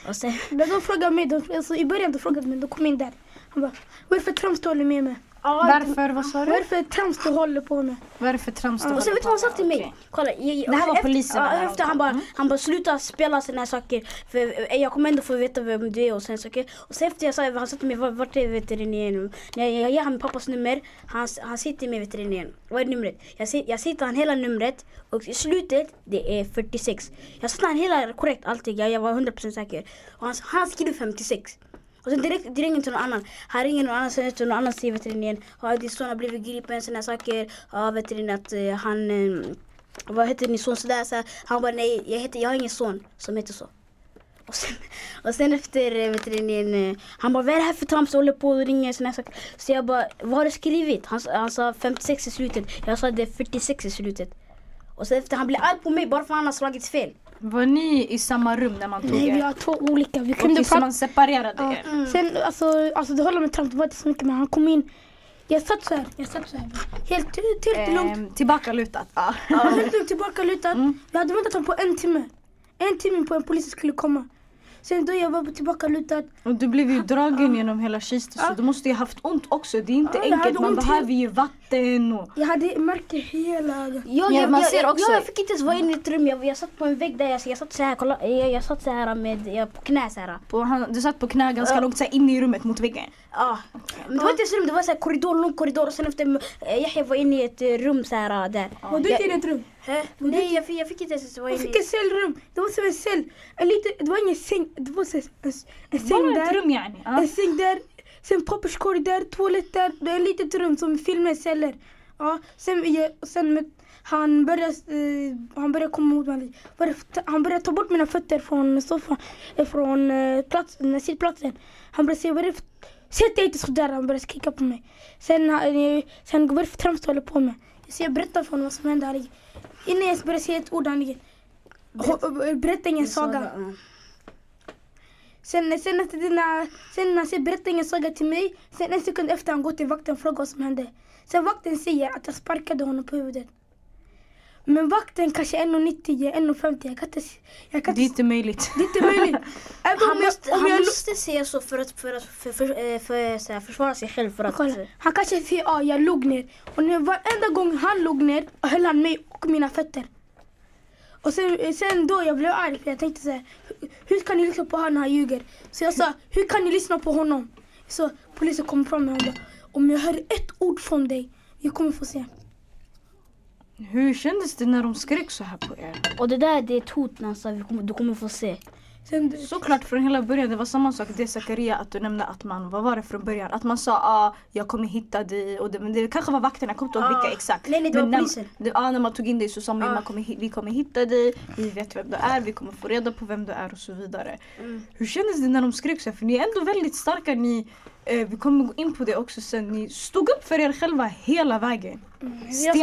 Och sen, När de frågade mig, de, alltså, i början de frågade mig, de kom in där. Han bara, varför är trams du håller med med? Varför, vad sa du? det för trams du håller på med? Vad är det för trams du Och håller sen vet du vad han sa till mig? Okej. Kolla, jag, jag, Det här var efter, polisen Ja, de efter han bara, Mm. han bara sluta spela såna här saker. För eh, jag kommer ändå få veta vem du är och sen saker. Och sen efter jag sa, han sa till mig, "Var- vart är veterinären? När jag, jag ger honom pappas nummer, han, han till mig veterinären, vad är numret? Jag säger, jag till honom hela numret och i slutet, det är 46. Jag sa till honom hela korrekt allting, jag, jag var 100% säker. Och han, han skriver 56. Och sen direkt, direkt ringer till någon annan. Han ringer någon annan, sen till någon annan säger veterinären. Ja, din son har blivit gripen, sådana saker. Ja, veterinären att eh, han... eh, vad heter din son? Sådär, så. Han bara nej, jag, heter, jag har ingen son som heter så. Och sen, och sen efter eh, veterinären, eh, han bara vad är det här för trams? Jag håller på och ringer sådana saker. Så jag bara, vad har du skrivit? Han, han sa 56 i slutet. Jag sa det är 46 i slutet. Och sen efter han blev arg på mig bara för att han har slagit fel. Var ni i samma rum när man tog Nej, vi er? har två olika. Vi Okej, kunde så prata. man separerade er? Sen, alltså, alltså det håller med trams, det var inte så mycket men han kom in. Jag satt så här, jag satt så här. Helt, helt, helt lugnt. Ehm, tillbakalutat. Ja. Ja, helt lugnt tillbakalutad. Jag hade väntat honom på en timme. En timme på en polis skulle komma. Sen då jag var tillbakalutad. Och du blev ju dragen genom hela Kista så du måste ju haft ont också. Det är inte Ja, jag enkelt. Man behöver ju vatten och... Jag hade märker hela... Ja, Ja, jag, man jag, ser jag, också- jag fick inte ens vara inne i ett rum. Jag, jag satt på en vägg där. Jag, jag satt så här, kolla, jag, jag satt så här med, jag, på knä så här. På, han, du satt på knä ganska Ja. långt så här, inne i rummet mot väggen. Ja. Men det var inte ens rum, det var så här korridor, lång korridor. Och sen efter eh, Yahya var inne i ett eh, rum så här där. Var du inte i ett rum? Hä? Nej, jag jag fick inte ens vara Jag fick ett cellrum. Det var som en cell. En liten, det var ingen säng. Det var en, en, en säng där. rum yani. En säng där. Sen papperskorg där. Toalett där. Det är ett litet rum som med celler. Ja, sen, jag, sen med, han började, eh, han började komma mot mig. Han började ta bort mina fötter från soffan, eh, från eh, plats, sittplatsen. Han började säga, vad är det för, sätt dig inte sådär. Han började skrika på mig. Sen, eh, sen för trams du håller på med? Så jag berättade för honom vad som hände. Innan jag började säga ett ord, Ho- berätta ingen saga. Sen, sen, efter dina, sen han säger berätta ingen saga till mig. Sen en sekund efter han går till vakten och frågar vad som hände. Sen vakten säger att jag sparkade honom på huvudet. Men vakten kanske är 1,90, 1,50. Jag kan inte... Jag kan Det är inte möjligt. det är inte möjligt. Även Han om jag, måste, om han jag, måste säga så för att, för att för, för, eh, för, så här, försvara sig själv. För att, Kolla, han kanske säger ja, jag låg ner. Och när varenda gång han låg ner höll han mig och mina fötter. Och sen, sen då jag blev arg för jag tänkte så här, "Hur- hur kan ni lyssna på honom när han ljuger? Så jag sa, hur kan ni lyssna på honom? Så polisen kom fram och bara, om jag hör ett ord från dig, jag kommer få se. Hur kändes det när de skrek så här på er? och det där det är ett hot när han sa "Vi kommer- du kommer få se. Såklart från hela början, det var samma sak det Zakaria att du nämnde att man, vad var det från början? Att man sa ah, jag kommer hitta dig och det, men det kanske var vakterna, jag kommer inte ihåg Ah. vilka exakt. Nej, nej, det men var när, polisen. Det, ah, när man tog in dig så sa man Ah. man kommer, hi- vi kommer hitta dig, vi vet vem du är, vi kommer få reda på vem du är och så vidare. Mm. Hur kändes det när de skrek så här? För ni är ändå väldigt starka, ni, eh, vi kommer gå in på det också sen, ni stod upp för er själva hela vägen. jag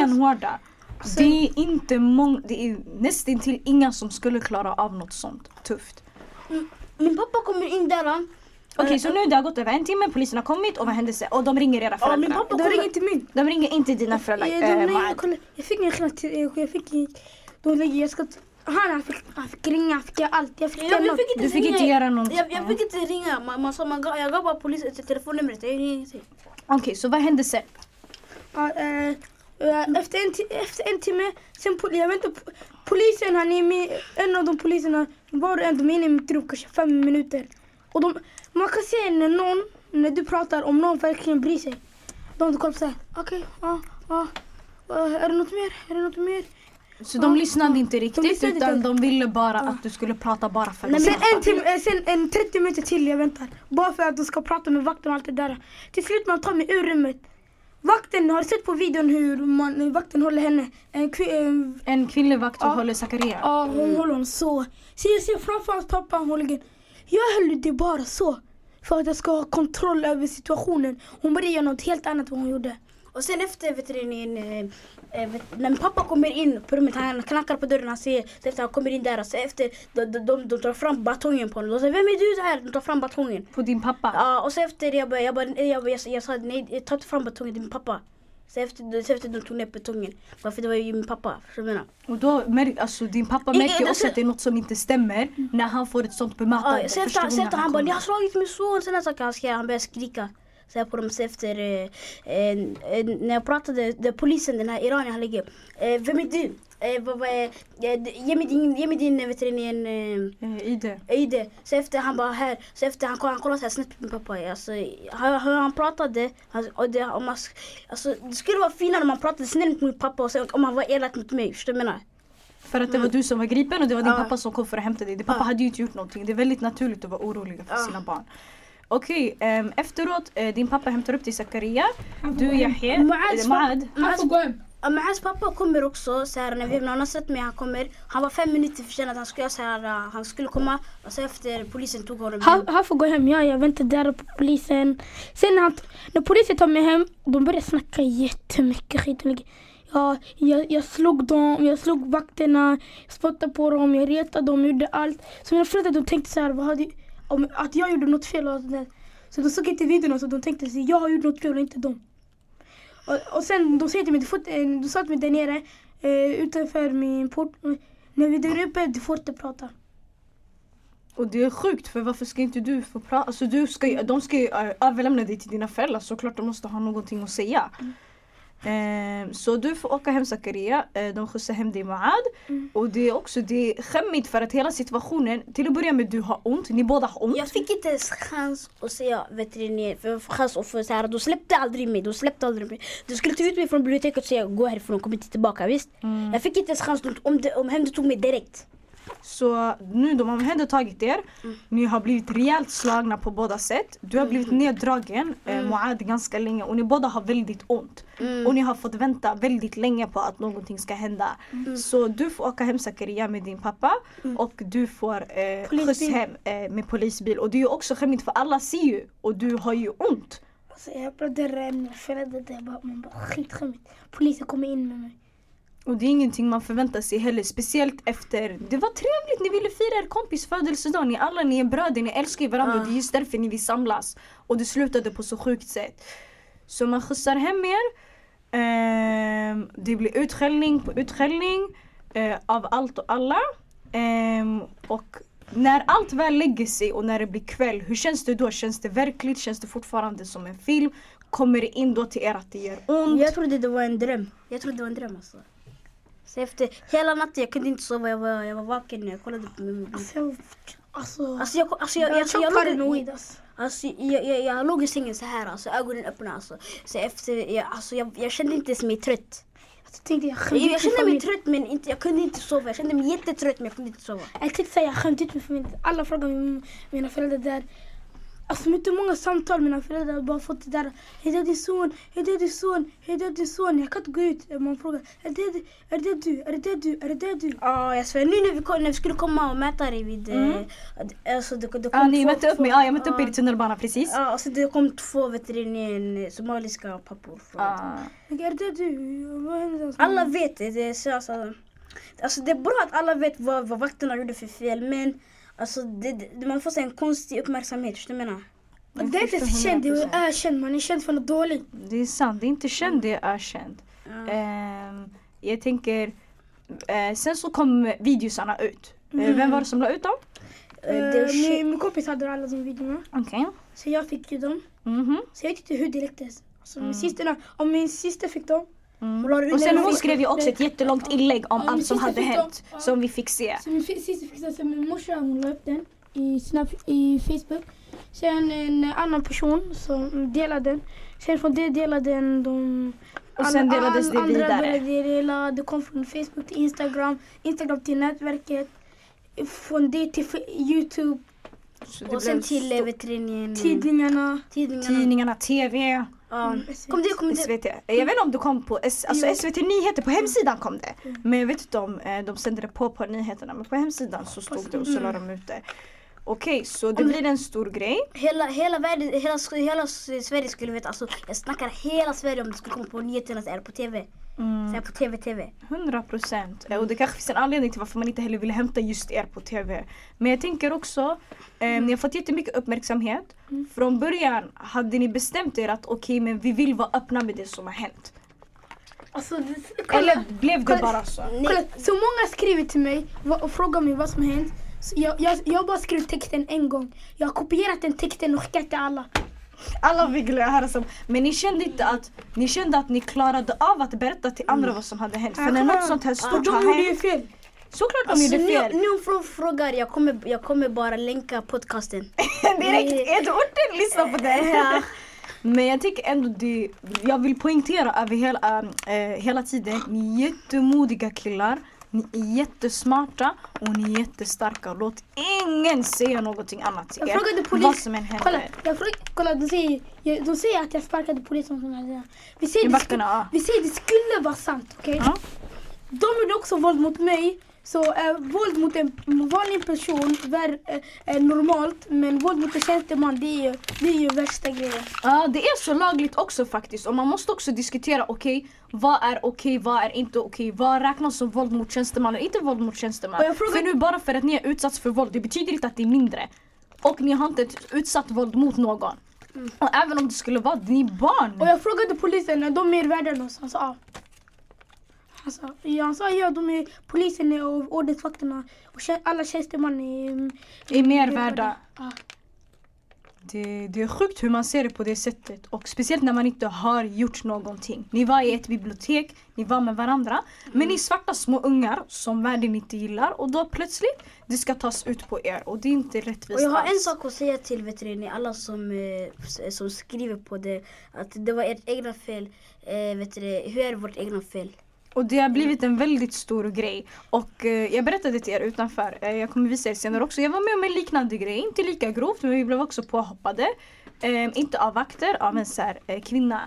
Stenhårda. Det är inte många, det är nästintill inga som skulle klara av något sånt tufft. Min pappa kommer in där. Okej så nu det har gått över en timme, polisen har kommit och vad hände sen? Och de ringer era Ja, min föräldrar. pappa de ringer till min. De ringer inte dina föräldrar. Eh, de eh, ringer, Maad. kolla, jag fick en skillnad till, eh, jag fick, de lägger, jag ska, han, han, fick, han fick ringa, han fick göra allt. Jag fick Jag, jag fick inte Du fick ringa. inte göra något. Jag, jag fick inte ringa. Man, man sa, man, gav- jag gav bara polisen telefonnumret. Jag ringde ingenting. Okej så vad hände sen? Ja, eh, eh, efter, en efter en timme, sen pol- jag vet inte, po- polisen han är med, en av de poliserna, var och en, de är inne i mitt rum kanske fem minuter. Och de, man kan se när någon, när du pratar, om någon verkligen bryr sig. De kollar såhär, okej, ja, ja, ja, är det något mer, är det något mer? Så de lyssnade inte riktigt lyssnade utan inte. de ville bara att du skulle prata bara för Sen dem. en, timme, eh, sen en 30 minuter till jag väntar. Bara för att de ska prata med vakten och allt det där. Till slut man tar mig ur rummet. Vakten, har du sett på videon hur man, vakten håller henne? En, kvi- en, En kvinnlig vakt och Ja. håller Zakaria. Ja, hon håller honom så. Så jag ser framför allt pappa, han håller Jag höll det bara så. För att jag ska ha kontroll över situationen. Hon började göra något helt annat än vad hon gjorde. Och sen efter vet du, ni, eh, när min pappa kommer in på rummet, han knackar på dörren, han så efter han kommer in där, så efter, de, de, de, de tar fram batongen på honom. De säger vem är du där? De tar fram batongen. På din pappa. Ja, och så efter jag bara, jag, bara, jag, jag, jag sa nej, ta inte fram batongen, det är min pappa. Så efter, så efter de tog ner batongen, varför det var ju min pappa, förstår du? Och då märk, alltså din pappa märker också att det är något som inte stämmer när han får ett sånt bemötande. Ja, så efter, så efter han bara, ni har slagit min son, sådana saker. Han, han började skrika. Så här på dem, efter, eh, eh, eh, när jag pratade, det, polisen, den här iraniern, han ligger, eh, vem är du? Eh, vad, vad, eh, ge mig din, ge mig din vet du, en, eh, Eh, ID. ID. Så efter han bara här, så efter han, han kollade så här snett på min pappa. Alltså, han, han pratade, han, och det, om man, alltså, det skulle vara finare om man pratade snällt mot min pappa och sen om han var elak mot mig. Förstår du vad jag menar? För att det var du som var gripen och det var din Ja. pappa som kom för att hämta dig. Din pappa Ja. hade ju inte gjort någonting. Det är väldigt naturligt att vara orolig för Ja. sina barn. Okej, ehm, efteråt, eh, din pappa hämtar upp dig Zakaria. Du Yahya, Maads eh, Maad. Han får gå hem. Hans pappa kommer också så här, när, vi, har sett mig, han kommer. Han var fem minuter försenad, han skulle, så här, uh, han skulle komma och så efter polisen tog honom hem. Han, han får gå hem, ja, jag väntar där på polisen. Sen när, han, när polisen tar mig hem, de börjar snacka jättemycket skit. Ja, jag, jag slog dem, jag slog vakterna, spottade på dem, jag retade dem, gjorde allt. Så mina föräldrar de tänkte så här, vad hade, om, att jag gjorde något fel. Och sådär. så de såg inte videon så de tänkte sig, jag har gjort något fel och inte dem. Och, och sen de säger till mig, du, får, eh, du sa till mig där nere eh, utanför min port, när vi är där uppe, du får inte prata. Och det är sjukt för varför ska inte du få prata? Alltså du ska, de ska ju äh, överlämna dig till dina föräldrar såklart de måste ha någonting att säga. Ehm, så du får åka hem Zakaria, eh, de skjutsar hem dig Maad. Mm. Och det är också det är skämmigt för att hela situationen, till att börja med du har ont, ni båda har ont. Jag fick inte ens chans att säga veterinär, för, chans att få så här, de släppte aldrig mig, de släppte aldrig mig. De skulle ta ut mig från biblioteket och säga gå härifrån, kom inte tillbaka, visst? Mm. Jag fick inte ens chans, om det, om hem tog mig direkt. Så nu de har omhändertagit er. Ni har blivit rejält slagna på båda sätt. Du har blivit neddragen, eh, Moad, ganska länge och ni båda har väldigt ont. Och ni har fått vänta väldigt länge på att någonting ska hända. Så du får åka hem Zakaria med din pappa och du får eh, skjuts hem eh, med polisbil. Och det är också skämmigt för alla ser ju och du har ju ont. Alltså jag pratade med föräldrar där bara, man bara skitskämmigt. Polisen kommer in med mig. Och det är ingenting man förväntar sig heller. Speciellt efter, det var trevligt, ni ville fira er kompis födelsedag. Ni alla ni är bröder, ni älskar ju varandra. Uh. Det är just därför ni vill samlas. Och det slutade på så sjukt sätt. Så man skjutsar hem er. Um, det blir utskällning på utskällning. uh, av allt och alla. Um, och när allt väl lägger sig och när det blir kväll, hur känns det då? Känns det verkligt? Känns det fortfarande som en film? Kommer det in då till er att det gör ont? Jag trodde det var en dröm. Jag trodde det var en dröm alltså. Så efter hela natten, jag kunde inte sova, jag var, jag var vaken jag kollade på min mobil. Alltså jag... Alltså... Alltså jag, alltså jag, jag, jag, jag, jag, paranoid alltså. alltså, jag, jag, jag låg i sängen så här, alltså, ögonen öppna. Alltså. Så efter, jag, alltså, jag, jag kände inte ens mig trött. Jag tänkte jag Jag, kände min mig trött men inte, jag kunde inte sova. Jag kände mig jättetrött men jag kunde inte sova. Jag tänkte säga jag skämde ut min familj. Alla frågar min, mina föräldrar där. Alltså du hur många samtal mina föräldrar har bara fått det där. Är det din son? Är det din son? Är det din son? Jag kan inte gå ut. Man frågar. Är det, är det du? Är det du? Är det du? Ja, jag svär. Nu när vi, när vi skulle komma och mäta dig vid... Mm. Eh, alltså, det, det kom Ja, ni mötte upp mig. Ja, jag mötte upp ja. er i tunnelbanan precis. Ja, alltså det kom två veterinärer, somaliska pappor. Men Är det du? Alla vet det. det så, alltså, alltså, det är bra att alla vet vad, vad vakterna gjorde för fel men alltså, det, det, man får en konstig uppmärksamhet. Förstår du vad jag menar? Men det är inte känd, det 100%. är ökänd. Man är känd för något dåligt. Det är sant, det är inte känd, det är ökänd. Ja. Ehm, jag tänker, eh, sen så kom videosarna ut. Eh, Mm. Vem var det som la ut dem? Är min, min kompis hade alla de videorna. Okej. Så jag fick ju dem. Mhm. Så jag vet inte hur det läcktes. Alltså, Mm. min syster, om min syster fick dem. Mm. Och sen hon skrev ju också ett jättelångt inlägg om Ja, allt som hade hänt. Som vi fick se. Så min fi- syster fick den, så min morsa hon la upp den i, snap, i Facebook. Sen en annan person som delade den. Sen från det delade den de... Och sen alla- delades det andra vidare. började dela, det kom från Facebook till Instagram, Instagram till nätverket. Från det till Youtube, Så det Och sen till eh, tidningarna. Tidningarna. Tidningarna, TV, Mm, Kom det, kom det. SVT. Jag vet inte om det kom på S- alltså. SVT Nyheter, på hemsidan kom det. Mm. Men jag vet inte om eh, de sände det på på nyheterna. Men på hemsidan så stod det och så la de ut det. Okej, så det Om- blir en stor grej. Hela, hela, världen, hela, hela Sverige skulle veta, alltså, jag snackar hela Sverige om det skulle komma på nyheterna det på TV. Så är det på TV, TV. 100 procent. Och det kanske finns en anledning till varför man inte heller vill hämta just er på TV. Men jag tänker också, eh, ni har fått jättemycket uppmärksamhet. Mm. Från början hade ni bestämt er att okej men vi vill vara öppna med det som har hänt. Alltså, det- kolla. Eller blev det kolla. bara så? Kolla, så många skriver till mig och frågar mig vad som hänt. Så jag, jag, jag har bara skrivit texten en gång. Jag har kopierat den texten och skickat till alla. Alla fick höra som, men ni kände inte att ni kände att ni klarade av att berätta till andra vad som hade hänt. För när något sånt här stort har hänt, fel. såklart de Alltså, gjorde nu, fel. nu frå- frågar jag kommer, jag kommer bara länka podcasten. Direkt, är du orten lyssna på det? Ja. Men jag tycker ändå det, jag vill poängtera över hela, äh, hela tiden, ni är jättemodiga killar. Ni är jättesmarta och ni är jättestarka. Låt ingen säga någonting annat till Jag er. frågade Vad polis. som än händer. Kolla, jag frågade, kolla de, säger, jag- de säger att jag sparkade polisen. Som jag vi, säger I det ja. vi säger det skulle vara sant. okej? Ja. De gjorde också våld mot mig. Så äh, våld mot en vanlig person är äh, normalt. Men våld mot en tjänsteman det är ju, det är ju värsta grejen. Ja, det är så lagligt också faktiskt. Och man måste också diskutera, okej, vad är okej, vad är inte okej? Vad räknas som våld mot tjänsteman och inte våld mot tjänsteman? Frågar- För nu bara för att ni är utsatts för våld, det betyder inte att det är mindre. Och ni har inte utsatt våld mot någon. Och även om det skulle vara, ni är barn. Och jag frågade polisen, är de mer värda än oss? Han sa ja. Ja, han sa, ja de är, polisen och ordningsvakterna och alla tjänstemän är, är mer värda. Ja. Det, det är sjukt hur man ser det på det sättet. Och speciellt när man inte har gjort någonting. Ni var i ett bibliotek, ni var med varandra. Men ni är svarta små ungar som världen inte gillar. Och då plötsligt, det ska tas ut på er. Och det är inte rättvist Och jag har en alls. sak att säga till veterinärer, alla som, eh, som skriver på det, att det var ert egna fel. Eh, vet du, det, hur är vårt egna fel? Och det har blivit en väldigt stor grej. Och eh, jag berättade till er utanför, eh, jag kommer visa er senare också. Jag var med om en liknande grej, inte lika grovt men vi blev också påhoppade. Eh, inte av vakter, av en så här, eh, kvinna.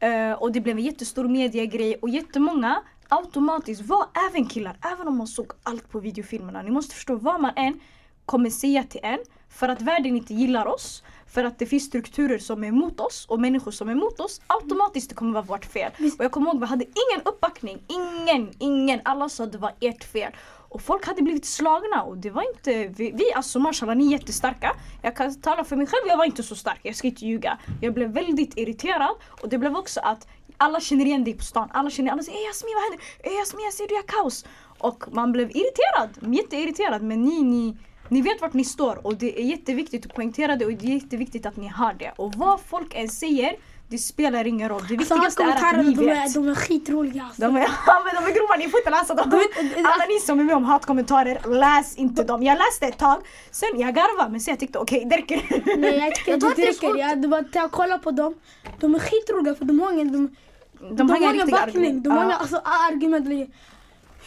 Eh, och det blev en jättestor mediegrej och jättemånga automatiskt var även killar, även om man såg allt på videofilmerna. Ni måste förstå vad man än kommer säga till en för att världen inte gillar oss för att det finns strukturer som är emot oss och människor som är emot oss. Automatiskt det kommer vara vårt fel. Och jag kommer ihåg vi hade ingen uppbackning. Ingen, ingen. Alla sa att det var ert fel. Och folk hade blivit slagna och det var inte, vi, vi alltså mashallah ni är jättestarka. Jag kan tala för mig själv, jag var inte så stark, jag ska inte ljuga. Jag blev väldigt irriterad och det blev också att alla känner igen dig på stan. Alla känner, alla säger Jasmin vad händer? Jasmin jag ser du gör kaos. Och man blev irriterad, jätteirriterad men ni, ni ni vet vart ni står och det är jätteviktigt att poängtera det och det är jätteviktigt att ni har det. Och vad folk än säger, det spelar ingen roll. Det Alltså viktigaste är att ni de är, vet. de är skitroliga alltså. De är, men de är grova, ni får inte läsa dem. Alla ni som är med om hatkommentarer, läs inte dem. Jag läste ett tag, sen jag garvade men sen jag tyckte okej det räcker. Nej jag tycker inte det är räcker. Jag bara jag kolla på dem. De är skitroliga för de har ingen, de, De, de har ingen backning. De har inga alltså, argument.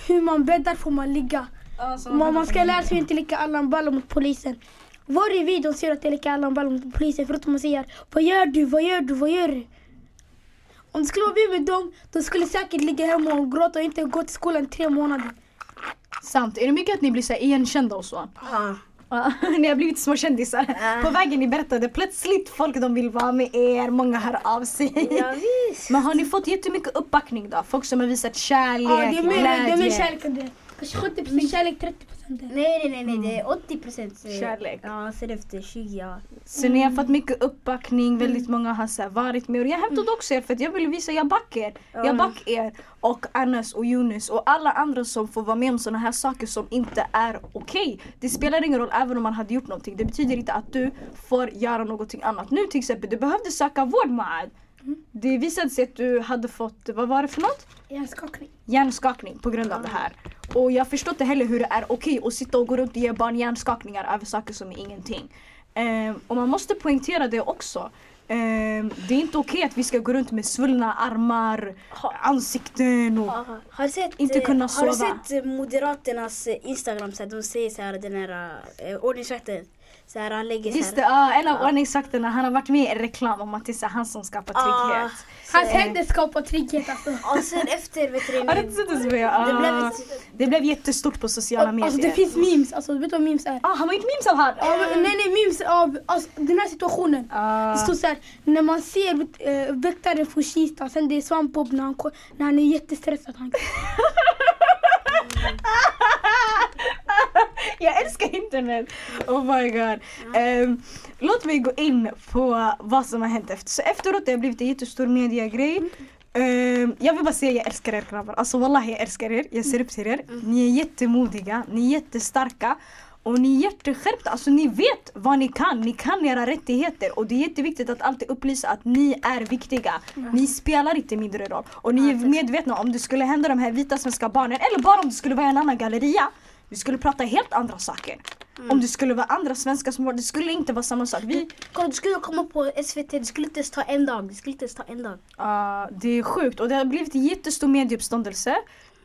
Hur man bäddar får man ligga. Man, man ska lära sig inte lika Allan Ballo mot polisen. Varje video ser att jag leker Allan Ballo mot polisen förutom man säger Vad gör du? Vad gör du? Vad gör du? Om det skulle vara vi med dem, de skulle säkert ligga hemma och gråta och inte gå till skolan i tre månader. Sant. Är det mycket att ni blir så igenkända och så? Ja. Ni har blivit små kändisar. Ja. På vägen ni berättade plötsligt folk de vill vara med er, många hör av sig. Ja. Men har ni fått jättemycket uppbackning då? Folk som har visat kärlek, Ja, det är mer, det är mer glädje? kärlek än det. Kanske 70% kärlek, 30% det. Nej, nej, nej, nej, det är 80 procent Kärlek. Ja, sen efter 20, ja. Så ni har fått mycket uppbackning, väldigt många har så här varit med. Och jag hämtade också er för att jag ville visa jag backar er. Jag backar er och Anas och Yunus och alla andra som får vara med om såna här saker som inte är okej. Det spelar ingen roll även om man hade gjort någonting. Det betyder inte att du får göra någonting annat. Nu till exempel, du behövde söka vård Maad. Det visade sig att du hade fått, vad var det för något? Hjärnskakning. hjärnskakning på grund av det här. Och jag förstår inte heller hur det är okej att sitta och gå runt och ge barn hjärnskakningar över saker som är ingenting. Ehm, och man måste poängtera det också. Ehm, det är inte okej att vi ska gå runt med svullna armar, ansikten och... Har sett, Inte eh, kunna har du sova. sett eh, Moderaternas eh, Instagram? Så de säger så här, den här eh, ordningsvakten. Så här, han lägger Just det, här. ja, en av ordningsvakterna han har varit med i en reklam om att det är han som skapar trygghet. Hans händer skapar trygghet alltså. Och sen efter vet du, Har du inte sett det? Sofia? det blev Ja. ett, Det blev jättestort på sociala medier. Alltså det finns memes, alltså vet du vad memes är? Ah, han har gjort memes av! Ja, men nej nej memes av alltså, den här situationen. Ah. Det står såhär, när man ser äh, väktare få Kista, sen det är Svampbob när han, när han är jättestressad. Han, Jag älskar internet! Oh my god. Ehm, låt mig gå in på vad som har hänt efter. Så efteråt det har blivit en jättestor mediagrej. Ehm, jag vill bara säga jag älskar er grabbar. Alltså wallahi jag älskar er. Jag ser upp till er. Ni är jättemodiga, ni är jättestarka. Och ni är jätteskärpta, alltså ni vet vad ni kan, ni kan era rättigheter och det är jätteviktigt att alltid upplysa att ni är viktiga. Ni spelar inte mindre roll. Och ni är medvetna om det skulle hända de här vita svenska barnen eller bara om det skulle vara en annan galleria vi skulle prata helt andra saker. Om det skulle vara andra svenskar som var, det skulle inte vara samma sak. Vi, kolla, du skulle komma på SVT, det skulle inte ens ta en dag. Det skulle inte ens ta en dag. Ah, det är sjukt och det har blivit jättestor medieuppståndelse.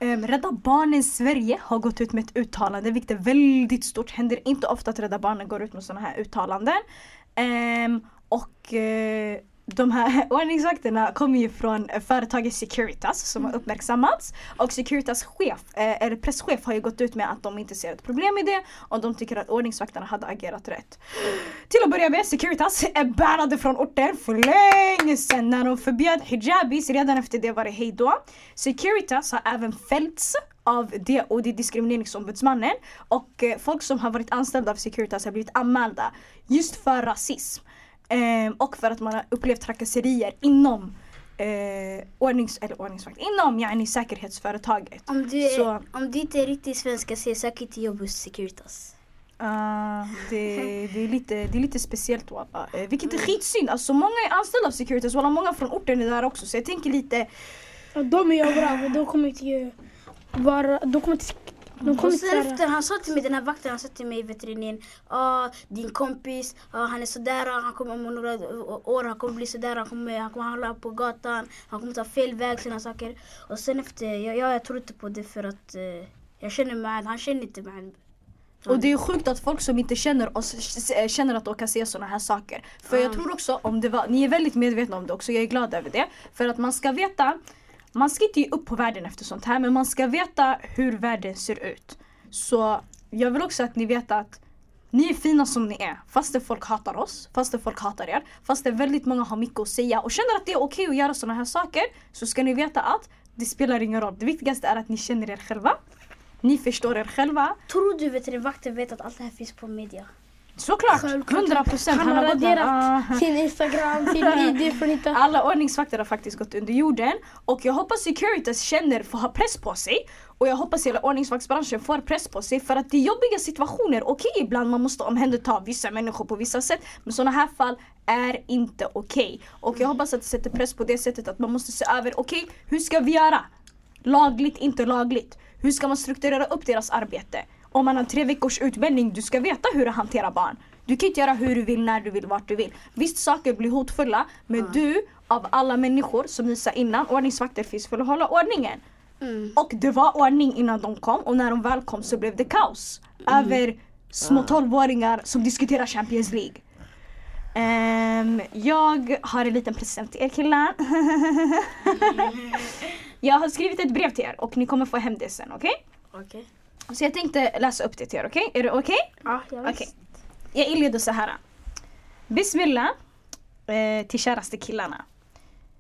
Um, Rädda Barnen Sverige har gått ut med ett uttalande vilket är väldigt stort. Händer inte ofta att Rädda Barnen går ut med sådana här uttalanden. Um, och uh, de här ordningsvakterna kommer ju från eh, företaget Securitas som har uppmärksammats. Och Securitas chef, eh, eller presschef har ju gått ut med att de inte ser ett problem i det och de tycker att ordningsvakterna hade agerat rätt. Till att börja med, Securitas är bannade från orten för länge sedan när de förbjöd hijabis. Redan efter det var det hejdå. Securitas har även fällts av det och det är diskrimineringsombudsmannen och eh, folk som har varit anställda av Securitas har blivit anmälda just för rasism. Ehm, och för att man har upplevt trakasserier inom eh, ordnings, eller ordningsvakt, inom yani, säkerhetsföretaget. Om du, är, Så- om du inte är riktigt svenska, se sök inte jobb hos Securitas. Ah, det, det, är lite, det är lite speciellt walla. Eh, vilket är skitsynd. Alltså många är anställda av Securitas, walla, många från orten är där också. Så jag tänker lite, och de är överallt och de kommer inte ju vara, de kommer inte De Och kommer inte sen efter, han sa till mig, den här vakten, han sa till mig i veterinären, ah, din kompis, ah, han är sådär, han kommer om några år, han kommer bli sådär, han kommer, han kommer handla på gatan, han kommer ta fel väg, sådana saker. Och sen efter, jag, jag, jag tror inte på det för att eh, jag känner med han känner inte med Och det är sjukt att folk som inte känner oss s- känner att de kan se såna här saker. För jag Ja. tror också om det var, ni är väldigt medvetna om det också, jag är glad över det. För att man ska veta, man ska inte ge upp på världen efter sånt här men man ska veta hur världen ser ut. Så jag vill också att ni vet att ni är fina som ni är. Fastän folk hatar oss, fastän folk hatar er, fastän väldigt många har mycket att säga och känner att det är okej att göra såna här saker så ska ni veta att det spelar ingen roll. Det viktigaste är att ni känner er själva. Ni förstår er själva. Tror du veterinärvakten vet att allt det här finns på media? Såklart! Självklart. 100 procent. Han har raderat Ah. sin Instagram, sin ID från inte... Alla ordningsvakter har faktiskt gått under jorden och jag hoppas Securitas känner för att ha press på sig och jag hoppas hela ordningsvaktsbranschen får press på sig för att det är jobbiga situationer. Okej ibland man måste omhänderta vissa människor på vissa sätt men sådana här fall är inte okej. Och jag hoppas att det sätter press på det sättet att man måste se över, okej hur ska vi göra? Lagligt, inte lagligt. Hur ska man strukturera upp deras arbete? Om man har tre veckors utbildning, du ska veta hur att hantera barn. Du kan inte göra hur du vill, när du vill, vart du vill. Visst saker blir hotfulla, men du av alla människor som ni sa innan, ordningsvakter finns för att hålla ordningen. Mm. Och det var ordning innan de kom och när de väl kom så blev det kaos. Över små 12-åringar som diskuterar Champions League. Ehm, jag har en liten present till er killar. jag har skrivit ett brev till er och ni kommer få hem det sen, okej? Okej. Så jag tänkte läsa upp det till er, okej? Är det okej? Ja, jag Okej. Jag inleder så här. Bismillah eh, till käraste killarna.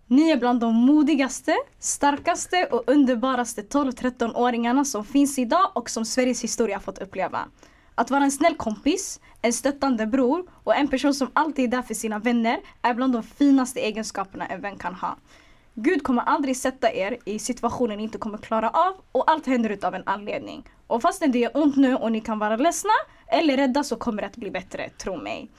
Ni är bland de modigaste, starkaste och underbaraste 12-13-åringarna som finns idag och som Sveriges historia fått uppleva. Att vara en snäll kompis, en stöttande bror och en person som alltid är där för sina vänner är bland de finaste egenskaperna en vän kan ha. Gud kommer aldrig sätta er i situationer ni inte kommer klara av och allt händer utav en anledning. Och fastän det gör ont nu och ni kan vara ledsna eller rädda så kommer det att bli bättre, tro mig.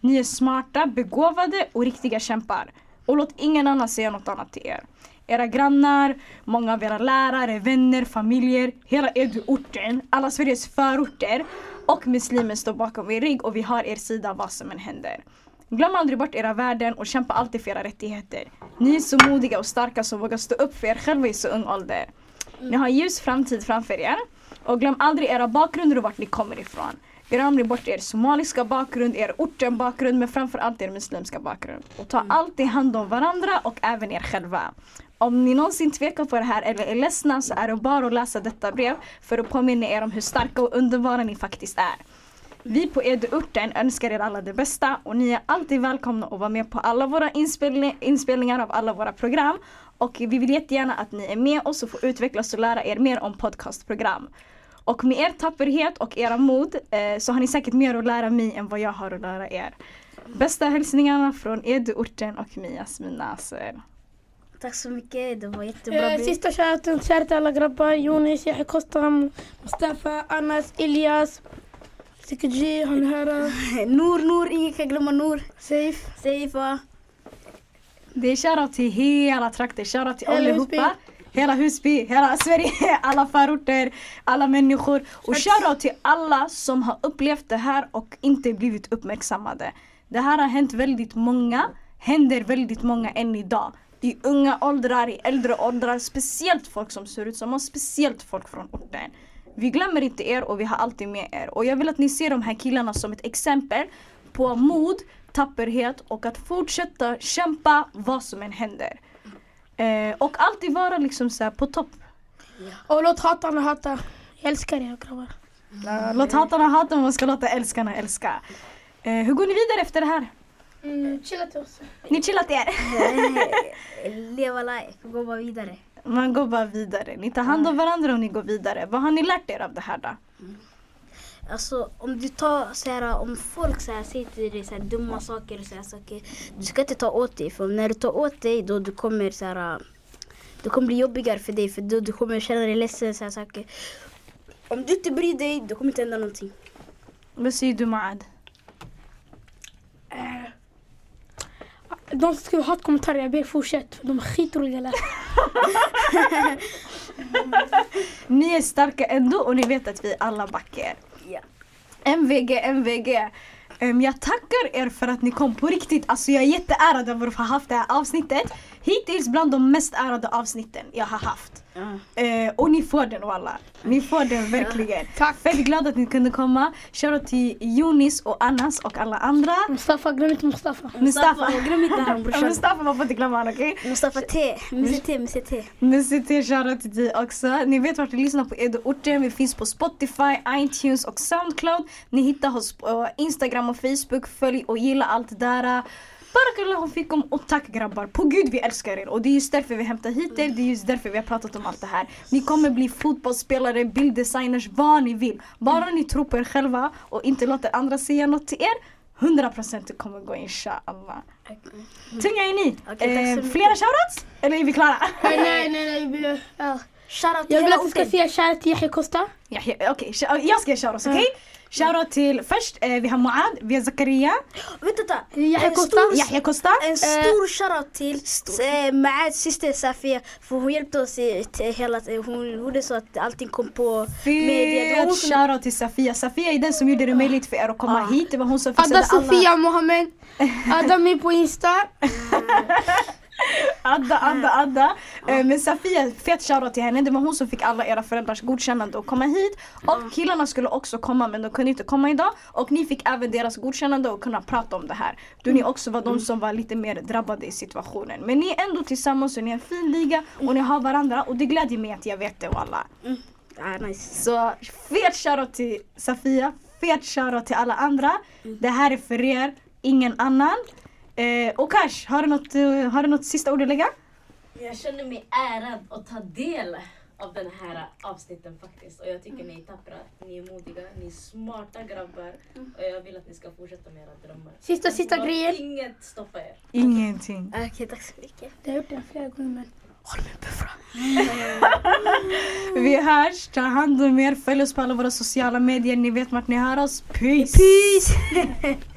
Ni är smarta, begåvade och riktiga kämpar. Och låt ingen annan säga något annat till er. Era grannar, många av era lärare, vänner, familjer, hela Edu-orten, alla Sveriges förorter och muslimer står bakom er rygg och vi har er sida vad som än händer. Glöm aldrig bort era värden och kämpa alltid för era rättigheter. Ni är så modiga och starka som vågar stå upp för er själva i så ung ålder. Ni har en ljus framtid framför er. Och glöm aldrig era bakgrunder och vart ni kommer ifrån. Glöm aldrig bort er somaliska bakgrund, er orten bakgrund men framförallt er muslimska bakgrund. Och ta alltid hand om varandra och även er själva. Om ni någonsin tvekar på det här eller är ledsna så är det bara att läsa detta brev för att påminna er om hur starka och underbara ni faktiskt är. Vi på Edu-orten önskar er alla det bästa och ni är alltid välkomna att vara med på alla våra inspelning, inspelningar av alla våra program. Och vi vill jättegärna att ni är med oss och får utvecklas och lära er mer om podcastprogram. Och med er tapperhet och era mod eh, så har ni säkert mer att lära mig än vad jag har att lära er. Bästa hälsningarna från Edu-orten och mig Jasmin Nasser. Tack så mycket, det var jättebra. Eh, sista shoutouten shoutout till alla grabbar. Jonis, Yahya Kostam, Mustafa, Anas, Ilyas, Sikji, han är här. Nour, Nour, ingen kan glömma Nour. Safe. Seifa. Det är shoutout till hela trakten, shoutout till allihopa. Hela Husby, hela Sverige, alla förorter, alla människor. Och shoutout till alla som har upplevt det här och inte blivit uppmärksammade. Det här har hänt väldigt många, händer väldigt många än idag. I unga åldrar, i äldre åldrar, speciellt folk som ser ut som oss, speciellt folk från orten. Vi glömmer inte er och vi har alltid med er. Och jag vill att ni ser de här killarna som ett exempel på mod, tapperhet och att fortsätta kämpa vad som än händer. Eh, och alltid vara liksom så här på topp. Och låt hatarna hata. Jag älskar er grabbar. Eh, låt hatarna hata men man ska låta älskarna älska. Eh, hur går ni vidare efter det här? Mm, chilla till oss. Ni chillat er? Leva life, gå bara vidare. Man går bara vidare. Ni tar hand om varandra och ni går vidare. Vad har ni lärt er av det här då? Alltså om du tar så här, om folk så här, säger till dig så här, dumma saker och så här, saker. Du ska inte ta åt dig för när du tar åt dig då du kommer så här, det kommer bli jobbigare för dig för då du kommer känna dig ledsen så här, saker. Om du inte bryr dig då kommer inte hända någonting. Vad säger du Maad? De som skriver hatkommentarer, jag ber fortsätt. för De är skitroliga ni är starka ändå och ni vet att vi alla backar. MVG, MVG. Um, jag tackar er för att ni kom på riktigt. Alltså jag är jätteärad över att ha haft det här avsnittet. Hittills bland de mest ärade avsnitten jag har haft. Ja. Eh, och ni får den walla. Ni får den verkligen. Tack. Fett glad att ni kunde komma. Shoutout till Jonis och Annas och alla andra. Mustafa, glöm inte Mustafa. Mustafa. Glöm inte han brorsan. Mustafa man får inte glömma honom okej? Mustafa T. Musse T, Musse T. Musse T shoutout till dig också. Ni vet vart ni lyssnar på Edo Orten. Vi finns på Spotify, iTunes och Soundcloud. Ni hittar oss på Instagram och Facebook. Följ och gilla allt det där. Barakallahu fikum och tack grabbar. På gud vi älskar er och det är just därför vi hämtar hit er. Det är just därför vi har pratat om allt det här. Ni kommer bli fotbollsspelare, bilddesigners, vad ni vill. Bara ni tror på er själva och inte låter andra säga något till er. 100% det kommer gå inshallah. Tunga är ni. Så eh, flera shoutouts? Eller är vi klara? Nej, nej, nej. nej. Ja. Shoutout Jag vill att du ska säga shoutout till Yahya Costa. Okej, sh- jag ska ge shoutouts, okej? Shoutout till först, eh, vi har Muad, vi har Zakaria, Vänta, vänta. Yahya stor- Yahya Costa. En stor shoutout till eh, Maads syster Safia för hon hjälpte oss i till hela hon gjorde så att allting kom på media. Fet shoutout till Safia. Safia är den som gjorde det möjligt för er att komma Ah. hit. Det var hon som fixade alla... Sofia Mohammed. Adda mig på Insta. Adda, Adda, Adda. Eh, men Safia, fet shoutout till henne. Det var hon som fick alla era föräldrars godkännande att komma hit. Och killarna skulle också komma men de kunde inte komma idag. Och ni fick även deras godkännande att kunna prata om det här. Då ni också var de som var lite mer drabbade i situationen. Men ni är ändå tillsammans och ni är en fin liga och ni har varandra och det glädjer mig att jag vet det och alla. Ah, nice. Så fet shoutout till Safia, fet shoutout till alla andra. Det här är för er, ingen annan. Eh, och Kash, har du, något, eh, har du något sista ord att lägga? Jag känner mig ärad att ta del av den här avsnitten faktiskt. Och jag tycker ni är tappra, ni är modiga, ni är smarta grabbar. Och jag vill att ni ska fortsätta med era drömmar. Sista, sista Låt grejen. Inget stoppa er. Ingenting. Okej, tack så mycket. Jag har gjort det flera gånger men. Vi hörs, ta hand om er, följ oss på alla våra sociala medier. Ni vet vart ni hör oss. Peace! Peace!